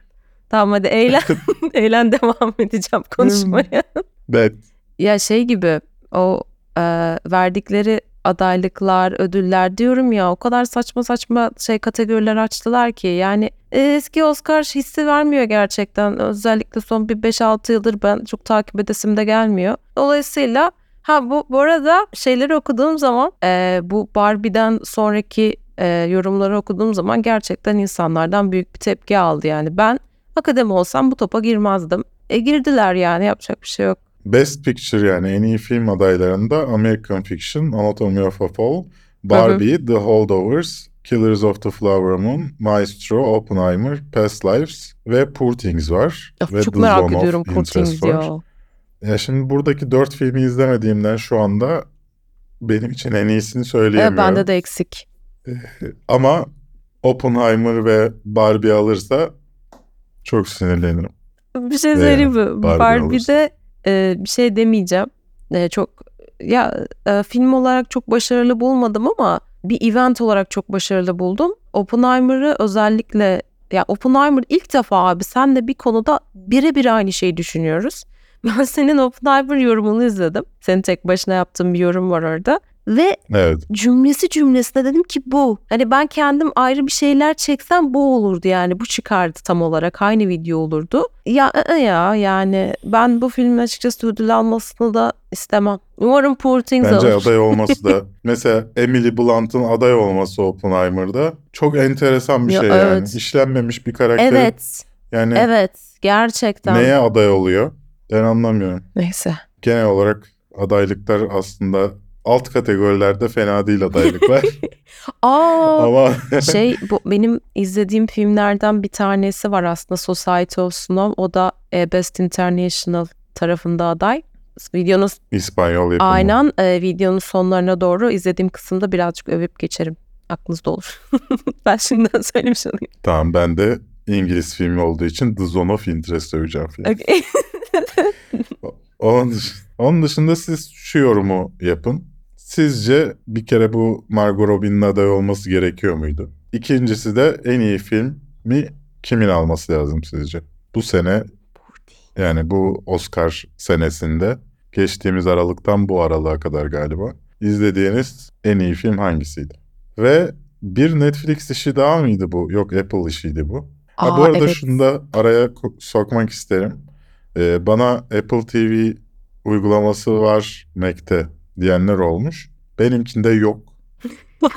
Tamam hadi eğlen. eğlen devam edeceğim konuşmaya. Evet. ya şey gibi o e, verdikleri adaylıklar, ödüller diyorum ya o kadar saçma saçma şey kategoriler açtılar ki yani e, eski Oscar hissi vermiyor gerçekten. Özellikle son bir 5-6 yıldır ben çok takip edesim de gelmiyor. Dolayısıyla ha bu bu arada şeyleri okuduğum zaman e, bu Barbie'den sonraki e, yorumları okuduğum zaman gerçekten insanlardan büyük bir tepki aldı yani. Ben akademi olsam bu topa girmezdim. E girdiler yani yapacak bir şey yok. Best Picture yani en iyi film adaylarında American Fiction, Anatomy of a Fall, Barbie, The Holdovers, Killers of the Flower Moon, Maestro, Oppenheimer, Past Lives ve Poor Things var. Of, ve çok The merak Zone ediyorum Poor Things var. ya. Ya şimdi buradaki dört filmi izlemediğimden şu anda benim için en iyisini Evet, söyleyemiyorum. bende de eksik. Ama Oppenheimer ve Barbie alırsa çok sinirlenirim. Bir şey söyleyeyim mi? Barbie Barbie'de e, bir şey demeyeceğim. E, çok ya e, film olarak çok başarılı bulmadım ama bir event olarak çok başarılı buldum. Oppenheimer'ı özellikle ya Oppenheimer ilk defa abi sen de bir konuda birebir aynı şeyi düşünüyoruz. Ben senin Oppenheimer yorumunu izledim. Senin tek başına yaptığın bir yorum var orada. Ve Evet. cümlesi cümlesine dedim ki bu. Hani ben kendim ayrı bir şeyler çeksem bu olurdu yani. Bu çıkardı tam olarak aynı video olurdu. Ya ya yani ben bu filmin açıkçası ödül almasını da istemem. Umarım Poor Things Bence alır. aday olması da mesela Emily Blunt'ın aday olması Oppenheimer'da çok enteresan bir Ya, şey yani. evet. İşlenmemiş bir karakter. Evet. Yani Evet. Gerçekten. neye aday oluyor? Ben anlamıyorum. Neyse. Genel olarak adaylıklar aslında alt kategorilerde fena değil adaylıklar. Aa Ama şey bu benim izlediğim filmlerden bir tanesi var aslında Society of Snow. O da e, Best International tarafında aday. Videonun İspanyol yapımı. Aynen e, videonun sonlarına doğru izlediğim kısımda birazcık övüp geçerim. Aklınızda olur. ben şimdiden söylemiş olayım. Tamam ben de İngiliz filmi olduğu için The Zone of Interest öveceğim film. Okay. Onun, dış- onun dışında siz şu yorumu yapın. Sizce bir kere bu Margot Robbie'nin aday olması gerekiyor muydu? İkincisi de en iyi film mi kimin alması lazım sizce? Bu sene yani bu Oscar senesinde geçtiğimiz aralıktan bu aralığa kadar galiba izlediğiniz en iyi film hangisiydi? Ve bir Netflix işi daha mıydı bu? Yok Apple işiydi bu. Ha, bu Aa, arada evet. şunu da araya sokmak isterim. Ee, bana Apple TV uygulaması var Mac'te diyenler olmuş. Benimkinde yok.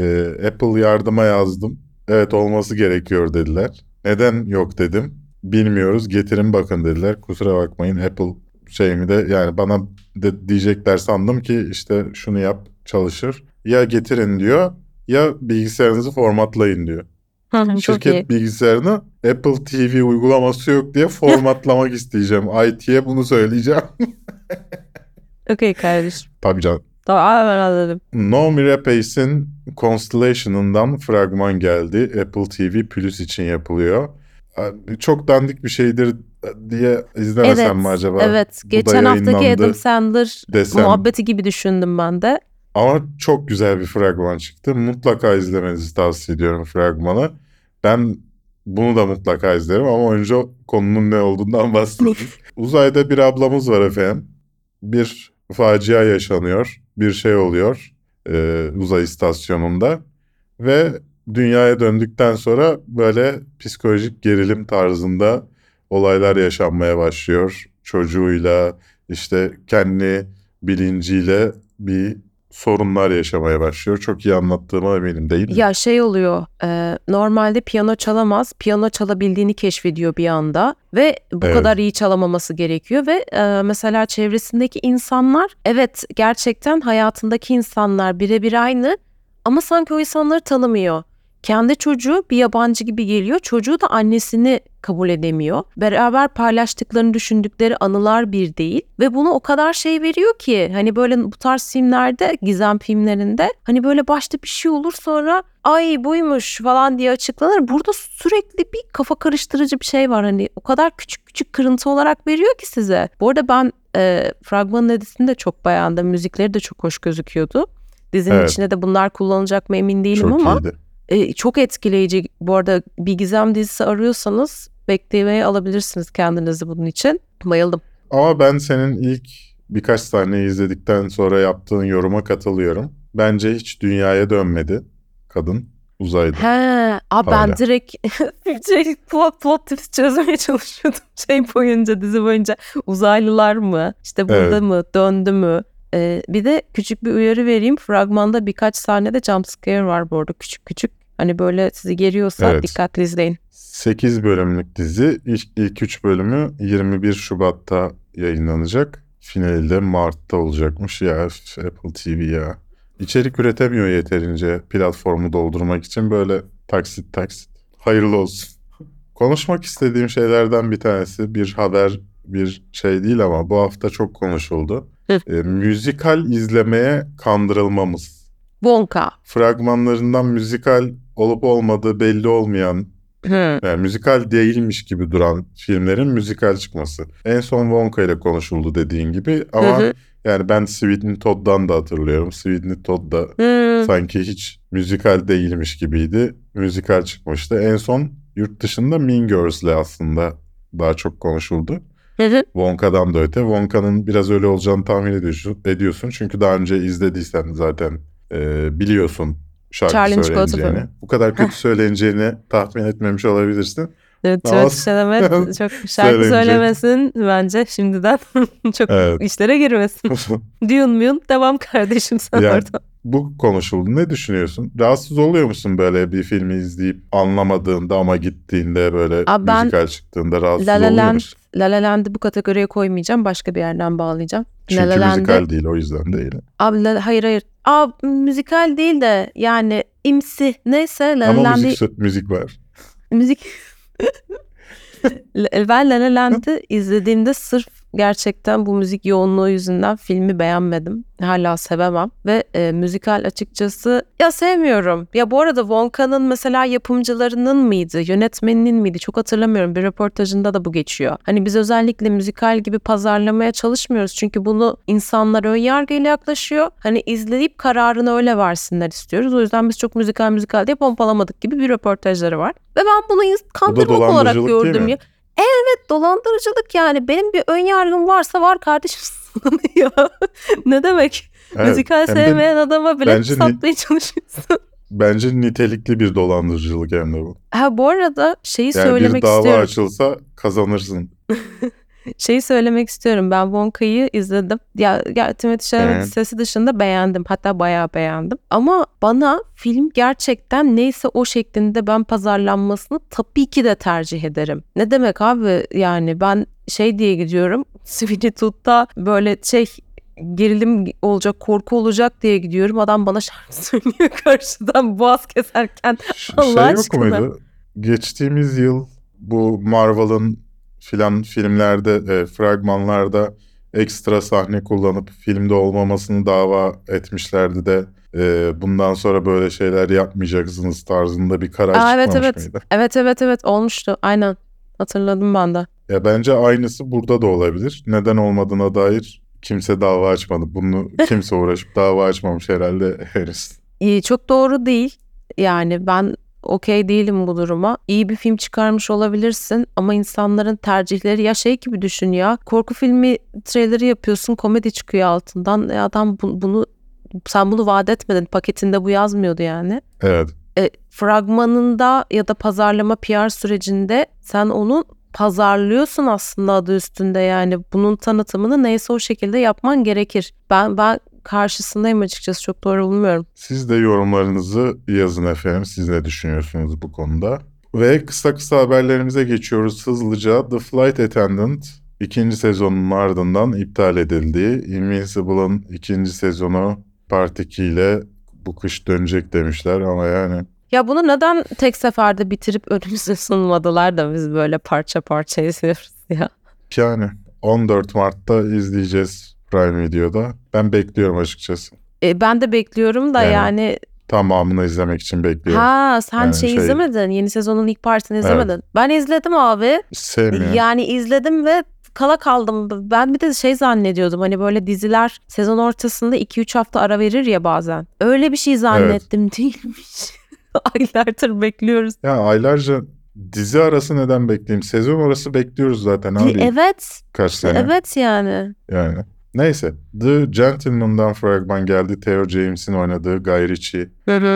Ee, Apple yardıma yazdım. Evet olması gerekiyor dediler. Neden yok dedim. Bilmiyoruz getirin bakın dediler. Kusura bakmayın Apple şeyimi de yani bana de diyecekler sandım ki işte şunu yap çalışır. Ya getirin diyor ya bilgisayarınızı formatlayın diyor. Şirket bilgisayarını Apple TV uygulaması yok diye formatlamak isteyeceğim. IT'ye bunu söyleyeceğim. Okey kardeşim. Tabii canım. Tamam ben anladım. No Me Rapace'in Constellation'ından fragman geldi. Apple TV Plus için yapılıyor. Çok dandik bir şeydir diye izlemesem Evet, mi acaba? Evet. Bu Geçen haftaki Adam Sandler desem. muhabbeti gibi düşündüm ben de. Ama çok güzel bir fragman çıktı. Mutlaka izlemenizi tavsiye ediyorum fragmanı. Ben bunu da mutlaka izlerim ama önce konunun ne olduğundan bahsedeyim. Uzayda bir ablamız var efendim. Bir facia yaşanıyor. Bir şey oluyor e, uzay istasyonunda. Ve dünyaya döndükten sonra böyle psikolojik gerilim tarzında olaylar yaşanmaya başlıyor. Çocuğuyla işte kendi bilinciyle bir sorunlar yaşamaya başlıyor. Çok iyi anlattığıma eminim değil mi? Ya şey oluyor. e, normalde piyano çalamaz. Piyano çalabildiğini keşfediyor bir anda ve bu Evet. kadar iyi çalamaması gerekiyor ve e, mesela çevresindeki insanlar evet gerçekten hayatındaki insanlar birebir aynı ama sanki o insanları tanımıyor. Kendi çocuğu bir yabancı gibi geliyor. Çocuğu da annesini kabul edemiyor. Beraber paylaştıklarını düşündükleri anılar bir değil. Ve bunu o kadar şey veriyor ki hani böyle bu tarz filmlerde gizem filmlerinde hani böyle başta bir şey olur sonra ay buymuş falan diye açıklanır. Burada sürekli bir kafa karıştırıcı bir şey var hani o kadar küçük küçük kırıntı olarak veriyor ki size. Bu arada ben e, fragmanın editini de çok beğendim. Müzikleri de çok hoş gözüküyordu. Dizinin Evet. içinde de bunlar kullanılacak mı emin değilim Çok ama iyiydi. E, çok etkileyici. Bu arada bir gizem dizisi arıyorsanız beklemeye alabilirsiniz kendinizi bunun için. Bayıldım. Ama ben senin ilk birkaç sahneyi izledikten sonra yaptığın yoruma katılıyorum. Bence hiç dünyaya dönmedi kadın uzayda. He, a ben Hala. direkt şey, plot, plot twist çözmeye çalışıyordum şey boyunca dizi boyunca uzaylılar mı işte burada Evet. mı döndü mü Ee, bir de küçük bir uyarı vereyim fragmanda birkaç sahnede jump scare var bu arada küçük küçük hani böyle sizi geriyorsa Evet. dikkatli izleyin 8 bölümlük dizi. İlk, ilk 3 bölümü 21 Şubat'ta yayınlanacak. Finali de Mart'ta olacakmış ya Apple TV ya. İçerik üretemiyor yeterince platformu doldurmak için böyle taksit taksit. Hayırlı olsun. Konuşmak istediğim şeylerden bir tanesi bir haber bir şey değil ama bu hafta çok konuşuldu. E, müzikal izlemeye kandırılmamız. Wonka Fragmanlarından müzikal olup olmadığı belli olmayan Hı. yani müzikal değilmiş gibi duran filmlerin müzikal çıkması. En son Wonka ile konuşuldu dediğin gibi ama Hı hı. yani ben Sweeney Todd'dan da hatırlıyorum. Sweeney Todd da Hı. sanki hiç müzikal değilmiş gibiydi. Müzikal çıkmıştı. En son yurt dışında Mean Girls'le aslında daha çok konuşuldu. Hı hı. Wonka'dan da öte. Wonka'nın biraz öyle olacağını tahmin ediyorsun. ediyorsun. Çünkü daha önce izlediysen zaten e, biliyorsun şarkı Charlie'nin söyleneceğini. Bu kadar kötü söyleneceğini tahmin etmemiş olabilirsin. Evet, Ama- evet Şenemet çok şarkı söylemesin bence şimdiden çok Evet. işlere girmesin. Dune Mune devam kardeşim sen Yani- orada. Bu konuşuldu. Ne düşünüyorsun? Rahatsız oluyor musun böyle bir filmi izleyip anlamadığında ama gittiğinde böyle Abi ben müzikal çıktığında rahatsız La La Land-? La La Land'i bu kategoriye koymayacağım. Başka bir yerden bağlayacağım. Çünkü La La Land'i- müzikal değil o yüzden değil. Abi La- hayır hayır. Abi müzikal değil de yani imsi neyse La La Ama Land'i müzik, müzik var. müzik ben La La Land'i izlediğimde sırf gerçekten bu müzik yoğunluğu yüzünden filmi beğenmedim. Hala sevemem ve e, müzikal açıkçası ya sevmiyorum. Ya bu arada Wonka'nın mesela yapımcılarının mıydı, yönetmeninin miydi çok hatırlamıyorum. Bir röportajında da bu geçiyor. Hani biz özellikle müzikal gibi pazarlamaya çalışmıyoruz. Çünkü bunu insanlar ön yargıyla yaklaşıyor. Hani izleyip kararını öyle versinler istiyoruz. O yüzden biz çok müzikal müzikal diye pompalamadık gibi bir röportajları var. Ve ben bunu kandırmak olarak gördüm ya. Evet dolandırıcılık yani. Benim bir ön yargım varsa var kardeşim sana ne ya. ne demek? Evet, Müzikal hem de sevmeyen adama bile satmaya çalışıyorsun. Bence nitelikli bir dolandırıcılık hem de bu. Ha bu arada şeyi Yani söylemek bir dava istiyorum. açılsa kazanırsın. Şeyi söylemek istiyorum. Ben Wonka'yı izledim. Ya, ya Timothée Chalamet'in Evet. sesi dışında beğendim. Hatta bayağı beğendim. Ama bana film gerçekten neyse o şeklinde ben pazarlanmasını tabii ki de tercih ederim. Ne demek abi yani ben şey diye gidiyorum. Todd'da böyle şey gerilim olacak, korku olacak diye gidiyorum. Adam bana şarkı söylüyor karşıdan boğaz keserken. Allah şey yok aşkına. muydu? Geçtiğimiz yıl bu Marvel'ın filan filmlerde, e, fragmanlarda ekstra sahne kullanıp filmde olmamasını dava etmişlerdi de e, bundan sonra böyle şeyler yapmayacaksınız tarzında bir karar Aa, evet, evet. mıydı? Evet evet evet olmuştu. Aynen. Hatırladım ben de. Ya bence aynısı burada da olabilir. Neden olmadığına dair kimse dava açmadı. Bunu kimse uğraşıp dava açmamış herhalde henüz. Çok doğru değil. Yani ben okey değilim bu duruma. İyi bir film çıkarmış olabilirsin ama insanların tercihleri ya şey gibi düşün ya. Korku filmi trailerı yapıyorsun, komedi çıkıyor altından. E adam bu- bunu sen bunu vaat etmedin. Paketinde bu yazmıyordu yani. Evet. E, fragmanında ya da pazarlama PR sürecinde sen onu pazarlıyorsun aslında adı üstünde yani bunun tanıtımını neyse o şekilde yapman gerekir. Ben ben karşısındayım açıkçası çok doğru bulmuyorum. Siz de yorumlarınızı yazın efendim. Siz ne düşünüyorsunuz bu konuda? Ve kısa kısa haberlerimize geçiyoruz hızlıca. The Flight Attendant ikinci sezonun ardından iptal edildi. Invincible'ın ikinci sezonu Part 2 ile bu kış dönecek demişler ama yani Ya bunu neden tek seferde bitirip önümüze sunmadılar da biz böyle parça parça izliyoruz ya. yani 14 Mart'ta izleyeceğiz Prime Video'da. Ben bekliyorum açıkçası. E, ben de bekliyorum da Yani yani, Tamamını izlemek için bekliyorum. ha sen Yani şey, şey- izlemedin yeni sezonun ilk partini Evet. izlemedin. Ben izledim abi. Sevmiyorum. Yani izledim ve kala kaldım. Ben bir de şey zannediyordum hani böyle diziler sezon ortasında 2-3 hafta ara verir ya bazen. Öyle bir şey zannettim değilmiş. Aylardır bekliyoruz. Ya aylarca dizi arası neden bekleyeyim? Sezon arası bekliyoruz zaten abi. Evet, Kaç sene evet yani. yani. Neyse. The Gentleman'dan fragman geldi. Theo James'in oynadığı Guy Ritchie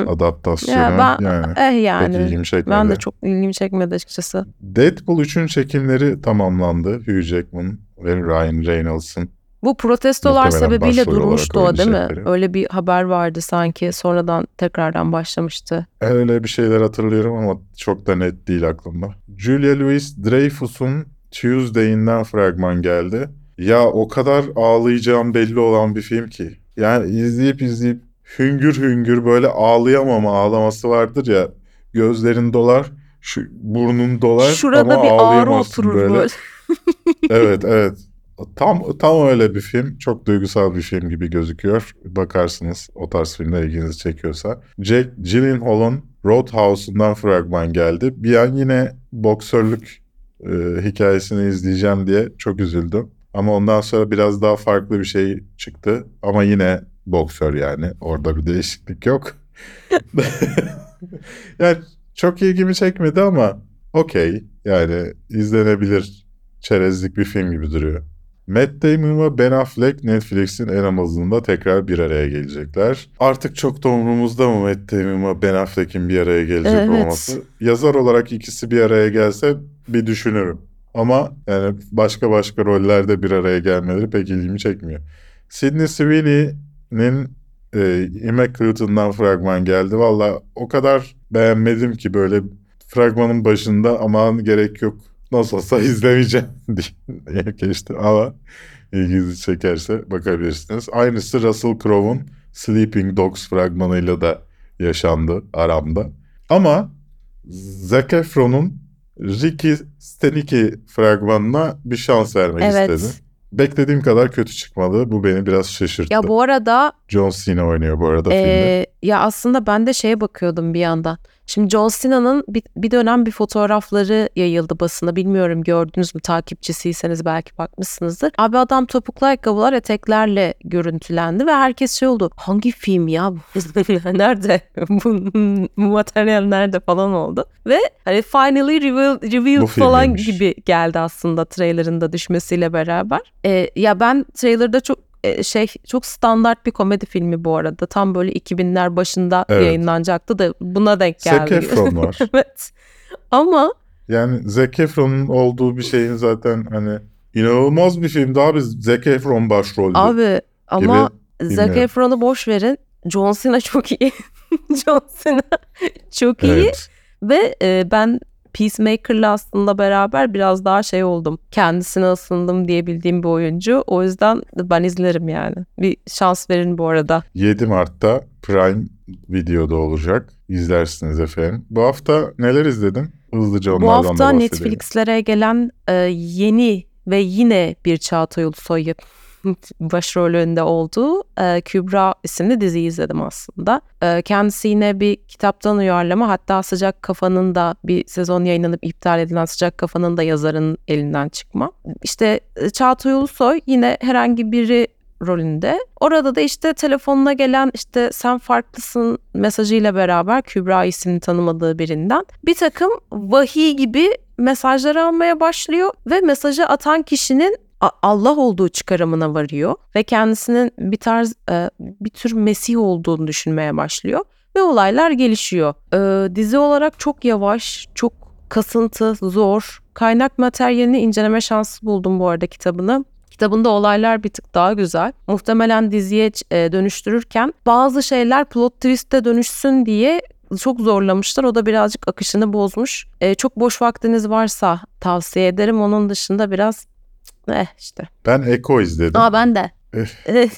adaptasyonu. Ya ben yani eh pek yani. ilgimi çekmedi. Ben de çok ilgimi çekmedi açıkçası. Deadpool 3'ün çekimleri tamamlandı. Hugh Jackman ve Ryan Reynolds'ın. Bu protestolar Muhtemelen sebebiyle durmuştu o değil mi? Öyle bir haber vardı sanki. Sonradan tekrardan başlamıştı. Öyle bir şeyler hatırlıyorum ama çok da net değil aklımda. Julia Louis-Dreyfus'un Tuesday'inden fragman geldi. Ya o kadar ağlayacağım belli olan bir film ki. Yani izleyip izleyip hüngür hüngür böyle ağlayamama ağlaması vardır ya. Gözlerin dolar, şu burnun dolar Şurada ama bir ağrı oturur böyle. böyle. evet evet. Tam tam öyle bir film. Çok duygusal bir film gibi gözüküyor. Bakarsınız o tarz filmler ilginizi çekiyorsa. Jack Gyllenhaal'ın Roadhouse'undan fragman geldi. Bir an yine boksörlük e, hikayesini izleyeceğim diye çok üzüldüm. Ama ondan sonra biraz daha farklı bir şey çıktı. Ama yine boksör yani. Orada bir değişiklik yok. yani çok ilgimi çekmedi ama okey. Yani izlenebilir çerezlik bir film gibi duruyor. Matt Damon ve Ben Affleck Netflix'in en Amazon'da tekrar bir araya gelecekler. Artık çok da umurumuzda mı Matt Damon ve Ben Affleck'in bir araya gelecek Evet. olması? Yazar olarak ikisi bir araya gelse bir düşünürüm. Ama yani başka başka rollerde bir araya gelmeleri pek ilgimi çekmiyor. Sydney Sweeney'nin e, Immaculate'ından fragman geldi. Valla o kadar beğenmedim ki böyle fragmanın başında aman gerek yok nasıl olsa izlemeyeceğim diye geçti ama ilginizi çekerse bakabilirsiniz. Aynısı Russell Crowe'un Sleeping Dogs fragmanıyla da yaşandı aramda. Ama Zac Efron'un Ricky Stenicki fragmanına bir şans vermek Evet. istedim. Beklediğim kadar kötü çıkmadı. Bu beni biraz şaşırttı. Ya bu arada John Cena oynuyor bu arada filmde. Ee, ya aslında ben de şeye bakıyordum bir yandan. Şimdi John Cena'nın bir, bir dönem bir fotoğrafları yayıldı basına. Bilmiyorum gördünüz mü takipçisiyseniz belki bakmışsınızdır. Abi adam topuklu ayakkabılar eteklerle görüntülendi ve herkes şey oldu. Hangi film ya bu? nerede? bu, bu materyal nerede falan oldu. Ve hani finally reveal, revealed Bu falan gibi geldi aslında trailerında düşmesiyle beraber. Ee, ya ben trailerda çok e, şey çok standart bir komedi filmi bu arada. Tam böyle 2000'ler başında Evet. yayınlanacaktı da buna denk Zac geldi. Efron var. evet. Ama Yani Zac Efron'un olduğu bir şeyin zaten hani inanılmaz bir filmdi abi. Zac Efron başroldü. Abi ama Zac. Efron'u boş verin. John Cena çok iyi. John Cena çok iyi. evet. Ve e, ben Peacemaker'la aslında beraber biraz daha şey oldum. Kendisine ısındım diyebildiğim bir oyuncu. O yüzden ben izlerim yani. Bir şans verin bu arada. 7 Mart'ta Prime Video'da olacak. İzlersiniz efendim. Bu hafta neler izledin? Hızlıca onlardan bu hafta. Netflix'lere gelen e, yeni ve yine bir Çağatay Ulusoy başrolünde olduğu e, Kübra isimli diziyi izledim aslında. E, kendisi yine bir kitaptan uyarlama hatta Sıcak Kafa'nın da bir sezon yayınlanıp iptal edilen Sıcak Kafa'nın da yazarın elinden çıkma. İşte e, Çağatay Ulusoy yine herhangi biri rolünde. Orada da işte telefonuna gelen işte sen farklısın mesajıyla beraber Kübra ismini tanımadığı birinden bir takım vahiy gibi mesajlar almaya başlıyor ve mesajı atan kişinin Allah olduğu çıkarımına varıyor ve kendisinin bir tarz e, bir tür Mesih olduğunu düşünmeye başlıyor ve olaylar gelişiyor. E, dizi olarak çok yavaş, çok kasıntı, zor. Kaynak materyalini inceleme şansı buldum bu arada kitabını. Kitabında olaylar bir tık daha güzel. Muhtemelen diziye e, dönüştürürken bazı şeyler plot twist'e dönüşsün diye çok zorlamışlar. O da birazcık akışını bozmuş. E, çok boş vaktiniz varsa tavsiye ederim. Onun dışında biraz eh işte. Ben Echo izledim. Aa ben de. Eh. Eh,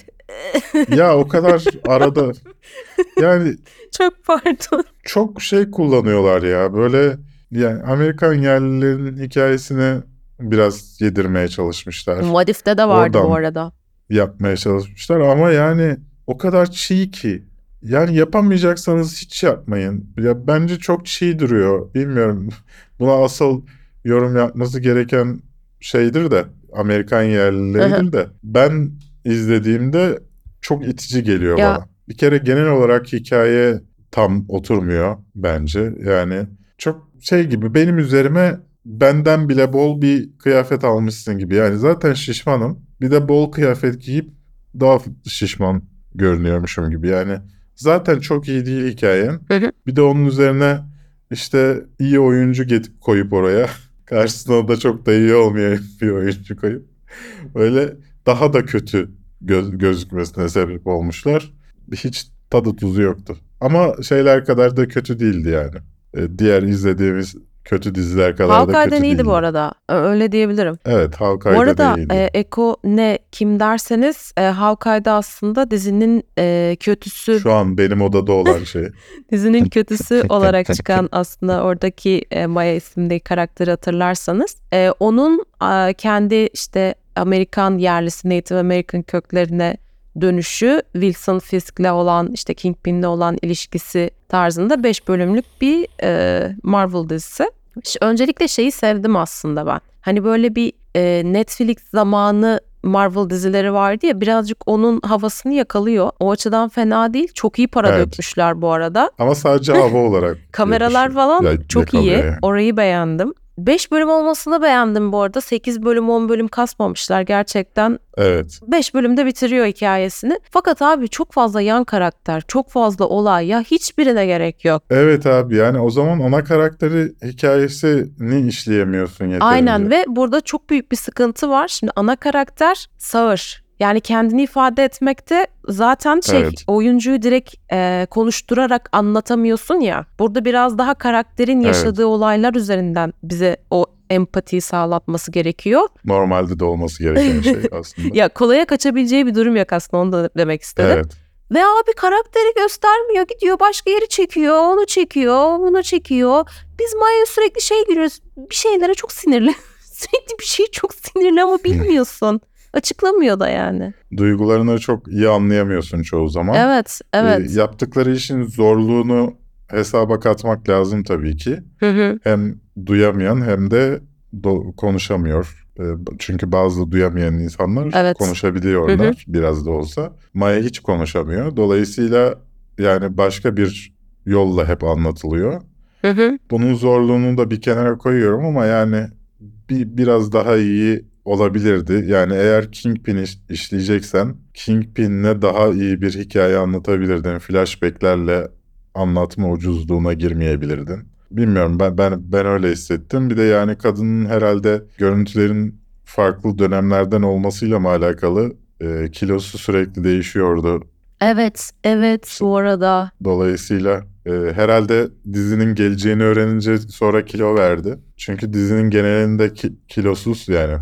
ya o kadar arada yani çok pardon. çok şey kullanıyorlar ya. Böyle yani Amerikan yerlilerin hikayesini biraz yedirmeye çalışmışlar. Vadif'te de vardı Oradan. bu arada. yapmaya çalışmışlar ama yani o kadar çiğ ki. Yani yapamayacaksanız hiç yapmayın. Ya bence çok çiğ duruyor. Bilmiyorum. Buna asıl yorum yapması gereken şeydir de Amerikan yerlileridir de. Ben izlediğimde çok itici geliyor Ya. bana. Bir kere genel olarak hikaye tam oturmuyor bence. Yani çok şey gibi benim üzerime benden bile bol bir kıyafet almışsın gibi. Yani zaten şişmanım. Bir de bol kıyafet giyip daha şişman görünüyormuşum gibi. Yani zaten çok iyi değil. Hı hı. Bir de onun üzerine işte iyi oyuncu getip koyup oraya. Karşısına da çok da iyi olmayan bir oyuncu koyup. Böyle daha da kötü göz, gözükmesine sebep olmuşlar. Hiç tadı tuzu yoktu. Ama şeyler kadar da kötü değildi yani. Ee, Diğer izlediğimiz kötü diziler kadar da kötü iyiydi değildi. bu arada. Öyle diyebilirim. Evet Hawkeye'da bu arada da iyiydi. e, Eko ne kim derseniz e, Hawkeye'da aslında dizinin e, kötüsü Şu an benim odada olan şey. dizinin kötüsü olarak çıkan aslında oradaki e, Maya isimli karakteri hatırlarsanız e, onun e, kendi işte Amerikan yerlisi Native American köklerine dönüşü Wilson Fisk'le olan işte Kingpin'le olan ilişkisi tarzında 5 bölümlük bir e, Marvel dizisi. Öncelikle şeyi sevdim aslında ben. Hani böyle bir e, Netflix zamanı Marvel dizileri vardı ya birazcık onun havasını yakalıyor. O açıdan fena değil. Çok iyi para Evet. dökmüşler bu arada. Ama sadece hava olarak. Kameralar falan Ya- çok iyi. yani. Orayı beğendim. 5 bölüm olmasını beğendim bu arada. 8 bölüm 10 bölüm kasmamışlar gerçekten. Evet. 5 bölümde bitiriyor hikayesini. Fakat abi çok fazla yan karakter, çok fazla olay ya hiçbirine gerek yok. Evet abi yani o zaman ana karakteri hikayesini işleyemiyorsun yeterince. Aynen ve burada çok büyük bir sıkıntı var. Şimdi ana karakter sağır. Yani kendini ifade etmekte zaten şey Evet. oyuncuyu direkt e, konuşturarak anlatamıyorsun ya. Burada biraz daha karakterin Evet. yaşadığı olaylar üzerinden bize o empatiyi sağlatması gerekiyor. Normalde de olması gereken şey aslında. Ya kolaya kaçabileceği bir durum yok aslında onu da demek istedim. evet. Ve abi karakteri göstermiyor. Gidiyor başka yeri çekiyor. Onu çekiyor. Bunu çekiyor. Biz Maya'ya sürekli şey giriyoruz. Bir şeylere çok sinirli. sürekli bir şey çok sinirli ama bilmiyorsun. Açıklamıyor da yani. Duygularını çok iyi anlayamıyorsun çoğu zaman. Evet, evet. Ee, yaptıkları işin zorluğunu hesaba katmak lazım tabii ki. Hı hı. Hem duyamayan hem de do- konuşamıyor. Ee, Çünkü bazı duyamayan insanlar Evet. konuşabiliyorlar Hı hı. biraz da olsa. Maya hiç konuşamıyor. Dolayısıyla yani başka bir yolla hep anlatılıyor. Hı hı. Bunun zorluğunu da bir kenara koyuyorum ama yani bir biraz daha iyi olabilirdi. Yani eğer Kingpin iş- işleyeceksen Kingpin'le daha iyi bir hikaye anlatabilirdin. Flashback'lerle anlatma ucuzluğuna girmeyebilirdin. Bilmiyorum ben ben ben öyle hissettim. Bir de yani kadının herhalde görüntülerin farklı dönemlerden olmasıyla mı alakalı e, kilosu sürekli değişiyordu. Evet, evet bu arada. Dolayısıyla e, herhalde dizinin geleceğini öğrenince sonra kilo verdi. Çünkü dizinin genelinde ki- kilosuz yani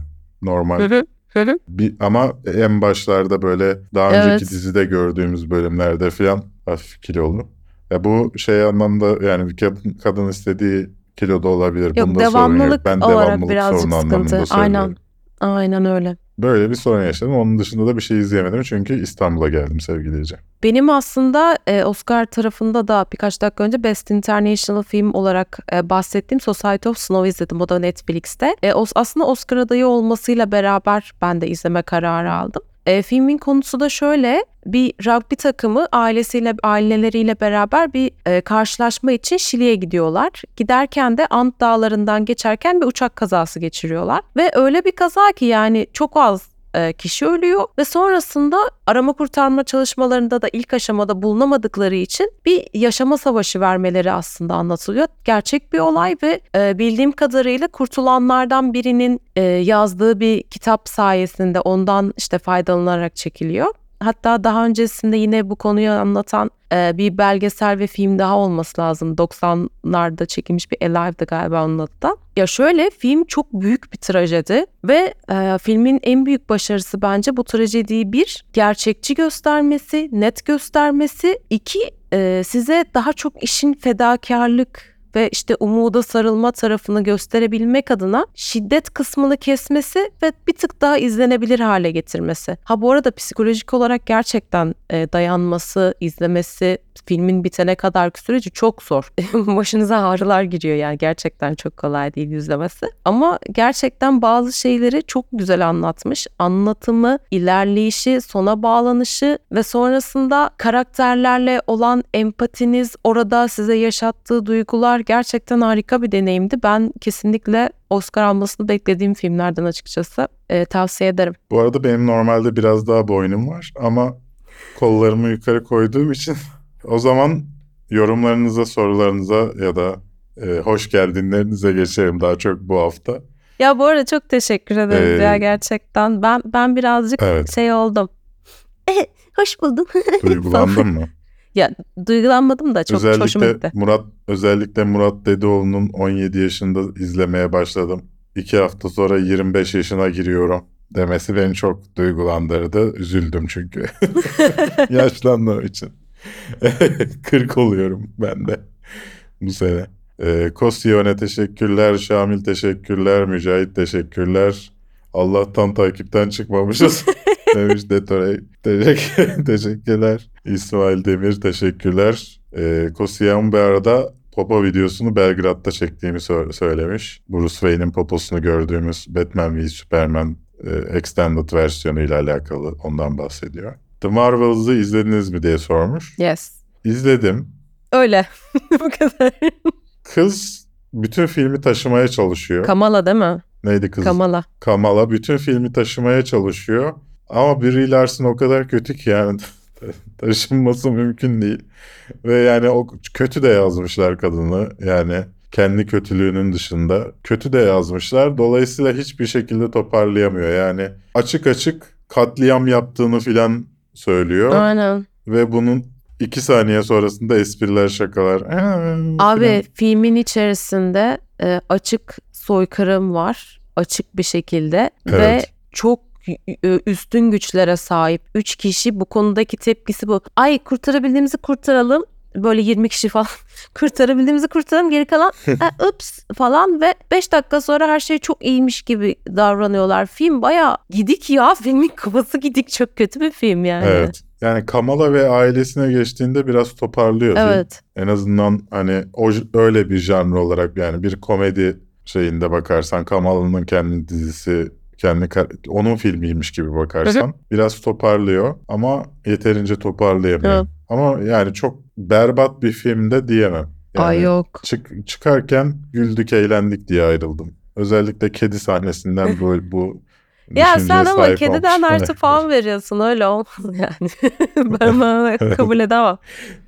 normal. Hı hı, hı hı. Bir, ama en başlarda böyle daha önceki Evet. dizide gördüğümüz bölümlerde falan hafif kilolu. Ya bu şey anlamda yani kadın, istediği kiloda olabilir. Yok Bunda sorun yok. devamlılık Ben olarak devamlılık birazcık anlamında sıkıntı. Aynen. Aynen öyle. Böyle bir sorun yaşadım. Onun dışında da bir şey izleyemedim çünkü İstanbul'a geldim sevgili Ece. Benim aslında e, Oscar tarafında da birkaç dakika önce Best International Film olarak e, bahsettiğim Society of Snow izledim. O da Netflix'te. E, aslında Oscar adayı olmasıyla beraber ben de izleme kararı aldım. E, filmin konusu da şöyle. Bir rugby takımı ailesiyle aileleriyle beraber bir e, karşılaşma için Şili'ye gidiyorlar. Giderken de Ant Dağları'ndan geçerken bir uçak kazası geçiriyorlar. Ve öyle bir kaza ki yani çok az e, kişi ölüyor ve sonrasında arama kurtarma çalışmalarında da ilk aşamada bulunamadıkları için bir yaşama savaşı vermeleri aslında anlatılıyor. Gerçek bir olay ve e, bildiğim kadarıyla kurtulanlardan birinin e, yazdığı bir kitap sayesinde ondan işte faydalanarak çekiliyor. Hatta daha öncesinde yine bu konuyu anlatan e, bir belgesel ve film daha olması lazım. 90'larda çekilmiş bir Alive'dı galiba onun adı da. Ya şöyle film çok büyük bir trajedi ve e, filmin en büyük başarısı bence bu trajediyi bir gerçekçi göstermesi, net göstermesi, iki e, size daha çok işin fedakarlık ve işte umuda sarılma tarafını gösterebilmek adına şiddet kısmını kesmesi ve bir tık daha izlenebilir hale getirmesi. Ha bu arada psikolojik olarak gerçekten e, dayanması, izlemesi, filmin bitene kadarki süreci çok zor. Başınıza ağrılar giriyor yani gerçekten çok kolay değil izlemesi. Ama gerçekten bazı şeyleri çok güzel anlatmış. Anlatımı, ilerleyişi, sona bağlanışı ve sonrasında karakterlerle olan empatiniz, orada size yaşattığı duygular gerçekten harika bir deneyimdi. Ben kesinlikle Oscar almasını beklediğim filmlerden açıkçası Ee, tavsiye ederim. Bu arada benim normalde biraz daha boynum var ama kollarımı yukarı koyduğum için o zaman yorumlarınıza, sorularınıza ya da e, hoş geldinlerinize geçelim daha çok bu hafta. Ya bu arada çok teşekkür ederiz Ee, ya gerçekten. Ben ben birazcık Evet. şey oldum. Hoş buldum. Duygulandın mı? ya duygulanmadım da çok hoşuma özellikle gitti. Murat özellikle Murat Dedeoğlu'nun 17 yaşında izlemeye başladım. İki hafta sonra 25 yaşına giriyorum demesi beni çok duygulandırdı. Üzüldüm çünkü. Yaşlandığım için. 40 oluyorum ben de bu sene. Ee, Kosyon'e teşekkürler, Şamil teşekkürler, Mücahit teşekkürler. Allah'tan takipten çıkmamışız demiş Detore. Teşekkür, teşekkürler. İsmail Demir teşekkürler. Ee, Kosyan bir arada Popo videosunu Belgrad'da çektiğimi sö- söylemiş. Bruce Wayne'in poposunu gördüğümüz Batman v Superman e, Extended versiyonuyla alakalı ondan bahsediyor. The Marvels'ı izlediniz mi diye sormuş. Yes. İzledim. Öyle. bu kadar. Kız bütün filmi taşımaya çalışıyor. Kamala değil mi? Neydi kız? Kamala. Kamala bütün filmi taşımaya çalışıyor. Ama Brie Larson o kadar kötü ki yani taşınması mümkün değil. Ve yani o kötü de yazmışlar kadını. Yani kendi kötülüğünün dışında kötü de yazmışlar. Dolayısıyla hiçbir şekilde toparlayamıyor. Yani açık açık katliam yaptığını filan söylüyor. Aynen. Ve bunun iki saniye sonrasında espriler, şakalar. Abi filan. filmin içerisinde e, açık soykırım var. Açık bir şekilde ve Evet. çok e, üstün güçlere sahip 3 kişi bu konudaki tepkisi bu. Ay kurtarabildiğimizi kurtaralım. Böyle 20 kişi falan kurtarabildiğimizi kurtaralım geri kalan "Ha, ups falan ve 5 dakika sonra her şey çok iyiymiş gibi davranıyorlar. Film baya gidik ya filmin kafası gidik çok kötü bir film yani. Evet. Yani Kamala ve ailesine geçtiğinde biraz toparlıyor film. Evet. En azından hani o öyle bir janr olarak yani bir komedi şeyinde bakarsan Kamala'nın kendi dizisi kendi onun filmiymiş gibi bakarsan biraz toparlıyor ama yeterince toparlayamıyor. Evet. Ama yani çok berbat bir filmde diyemem. Yani Ay yok. çık- çıkarken güldük eğlendik diye ayrıldım. Özellikle kedi sahnesinden bu bu Ya sen ama kediden artı falan veriyorsun öyle olmaz yani. ben bana kabul edemem.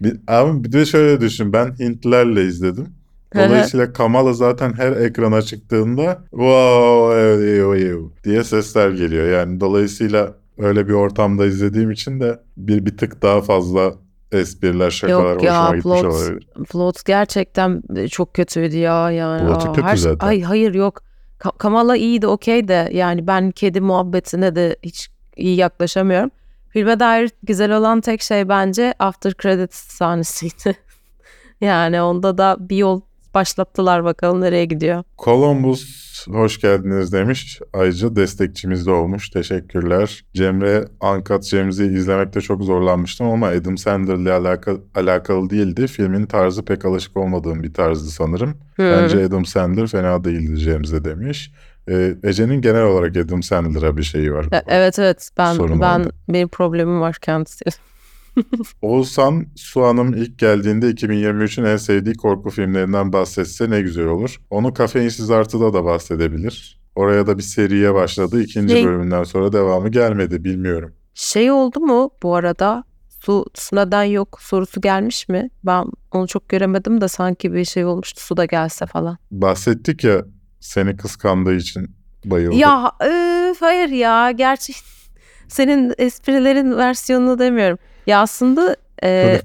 Bir, ama bir de şöyle düşün ben Hintlerle izledim. Dolayısıyla Kamala zaten her ekrana çıktığında wow evet diye sesler geliyor. Yani dolayısıyla öyle bir ortamda izlediğim için de bir bir tık daha fazla espriler, şakalar Yok ya, hoşuma gitmiş plot- olabilir. Float gerçekten e, çok kötüydü ya yani. Float'u Aa, kötü her- zaten. Ay hayır yok. Ka- Kamala iyiydi okey de yani ben kedi muhabbetine de hiç iyi yaklaşamıyorum. Filme dair güzel olan tek şey bence after credits sahnesiydi. yani onda da bir yol başlattılar bakalım nereye gidiyor. Columbus hoş geldiniz demiş. Ayrıca destekçimiz de olmuş. Teşekkürler. Cemre Uncut James'i izlemekte çok zorlanmıştım ama Adam Sandler'le alakalı, alakalı değildi. Filmin tarzı pek alışık olmadığım bir tarzdı sanırım. Hmm. Bence Adam Sandler fena değildi James'e demiş. Ee, Ece'nin genel olarak Adam Sandler'a bir şeyi var. Evet evet ben Sorun ben benim problemim var kendisi. Oğuzhan Su Hanım ilk geldiğinde 2023'ün en sevdiği korku filmlerinden bahsetse ne güzel olur. Onu Kafeinsiz Artı'da da bahsedebilir. Oraya da bir seriye başladı. İkinci Şey- bölümünden sonra devamı gelmedi bilmiyorum. Şey oldu mu bu arada? Su, neden yok sorusu gelmiş mi? Ben onu çok göremedim de sanki bir şey olmuştu su da gelse falan. Bahsettik ya seni kıskandığı için bayıldı. Ya öf, hayır ya gerçi senin esprilerin versiyonunu demiyorum. Ya aslında e,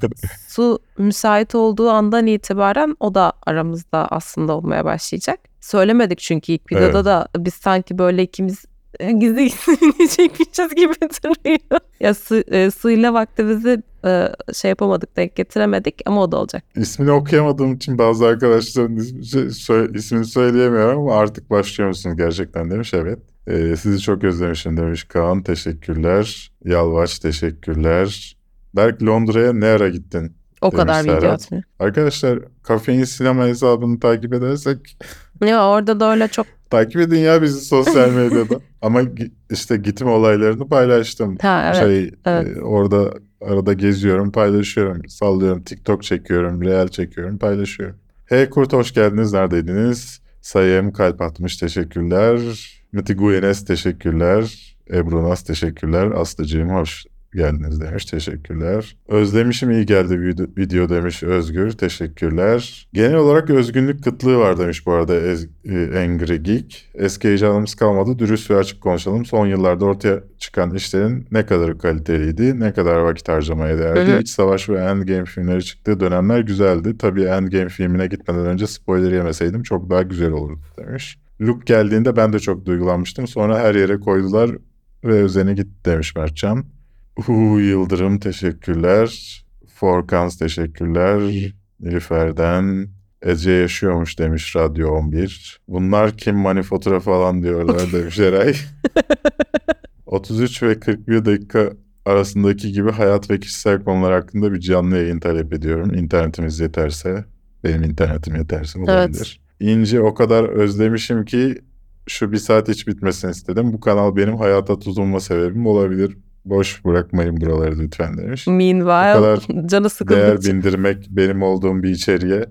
su müsait olduğu andan itibaren o da aramızda aslında olmaya başlayacak. Söylemedik çünkü ilk videoda Evet. da biz sanki böyle ikimiz e, gizli gizli çekmişiz gibi duruyor. Ya su, e, suyla vaktimizi e, şey yapamadık denk getiremedik ama o da olacak. İsmini okuyamadığım için bazı arkadaşların ismi- şey- ismini söyleyemiyorum ama artık başlıyor musunuz gerçekten demiş. Evet. Ee, sizi çok özlemişim demiş Kaan. Teşekkürler. Yalvaç teşekkürler. Berk Londra'ya ne ara gittin? O Demiş kadar video atmıyor. Arkadaşlar Kafein Sinema hesabını takip edersek Ya orada da öyle çok takip edin ya bizi sosyal medyada. Ama işte gitme olaylarını paylaştım. ha evet. şey evet. e, orada arada geziyorum, paylaşıyorum, sallıyorum, TikTok çekiyorum, Reel çekiyorum, paylaşıyorum. Hey Kurt hoş geldiniz. Neredeydiniz? Sayem kalp atmış. Teşekkürler. Mitiguyenes teşekkürler. Ebru Nas teşekkürler. Aslıcığım hoş geldiniz demiş. Teşekkürler. Özlemişim iyi geldi video, demiş Özgür. Teşekkürler. Genel olarak özgünlük kıtlığı var demiş bu arada Ez- e, Angry Geek. Eski heyecanımız kalmadı. Dürüst ve açık konuşalım. Son yıllarda ortaya çıkan işlerin ne kadar kaliteliydi, ne kadar vakit harcamaya değerdi. Hı. İç Savaş ve Endgame filmleri çıktığı dönemler güzeldi. Tabii Endgame filmine gitmeden önce spoiler yemeseydim çok daha güzel olurdu demiş. Luke geldiğinde ben de çok duygulanmıştım. Sonra her yere koydular ve özeni gitti demiş Mertcan. Uhu Yıldırım teşekkürler. Forkans teşekkürler. Nilüfer'den Ece yaşıyormuş demiş Radyo 11. Bunlar kim manifatura falan diyorlar demiş Eray. 33 ve 41 dakika arasındaki gibi hayat ve kişisel konular hakkında bir canlı yayın talep ediyorum. İnternetimiz yeterse, benim internetim yeterse olabilir. İnci o kadar özlemişim ki şu bir saat hiç bitmesin istedim. Bu kanal benim hayata tutunma sebebim olabilir. Boş bırakmayın buraları lütfen demiş. Meanwhile Bu kadar canı Değer sıkıldıkça, bindirmek benim olduğum bir içeriğe.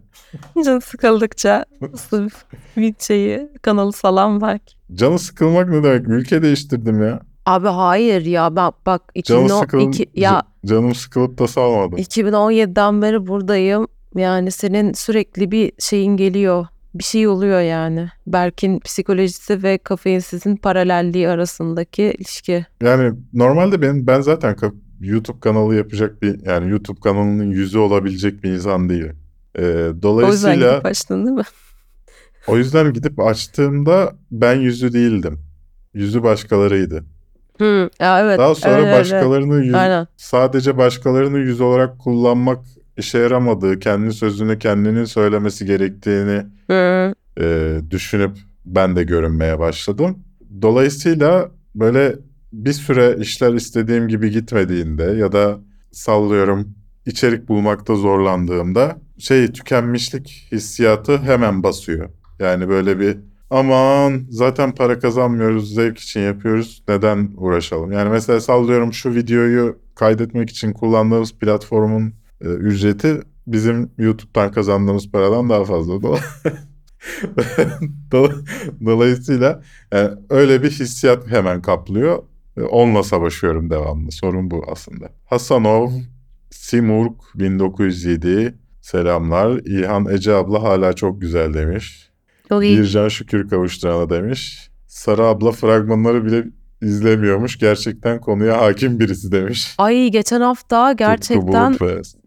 canı sıkıldıkça bir şeyi kanalı salan belki. Canı sıkılmak ne demek? Ülke değiştirdim ya. Abi hayır ya ben bak Canı 2010, sıkıl... iki- ya Canım sıkılıp da salmadım. 2017'den beri buradayım. Yani senin sürekli bir şeyin geliyor. Bir şey oluyor yani. Berk'in psikolojisi ve kafeinsizin paralelliği arasındaki ilişki. Yani normalde ben ben zaten YouTube kanalı yapacak bir yani YouTube kanalının yüzü olabilecek bir insan değilim. Ee, O yüzden dolayısıyla gidip açtın değil mi? o yüzden gidip açtığımda ben yüzü değildim. Yüzü başkalarıydı. Hı, ya evet. Daha sonra evet, evet, evet. başkalarını yüz, Aynen. sadece başkalarını yüz olarak kullanmak işe yaramadığı, kendi sözünü kendinin söylemesi gerektiğini Hı, e, düşünüp ben de görünmeye başladım. Dolayısıyla böyle bir süre işler istediğim gibi gitmediğinde ya da sallıyorum içerik bulmakta zorlandığımda şey tükenmişlik hissiyatı hemen basıyor. Yani böyle bir aman zaten para kazanmıyoruz zevk için yapıyoruz neden uğraşalım? Yani mesela sallıyorum şu videoyu kaydetmek için kullandığımız platformun e, ücreti bizim YouTube'dan kazandığımız paradan daha fazla. Dol- Dol- Dolayısıyla yani öyle bir hissiyat hemen kaplıyor. E, Onunla savaşıyorum devamlı. Sorun bu aslında. Hasanov, Simurg 1907, Selamlar. İlhan Ece abla hala çok güzel demiş. Çok iyi. Bircan şükür kavuşturana demiş. Sarı abla fragmanları bile izlemiyormuş. Gerçekten konuya hakim birisi demiş. Ay geçen hafta gerçekten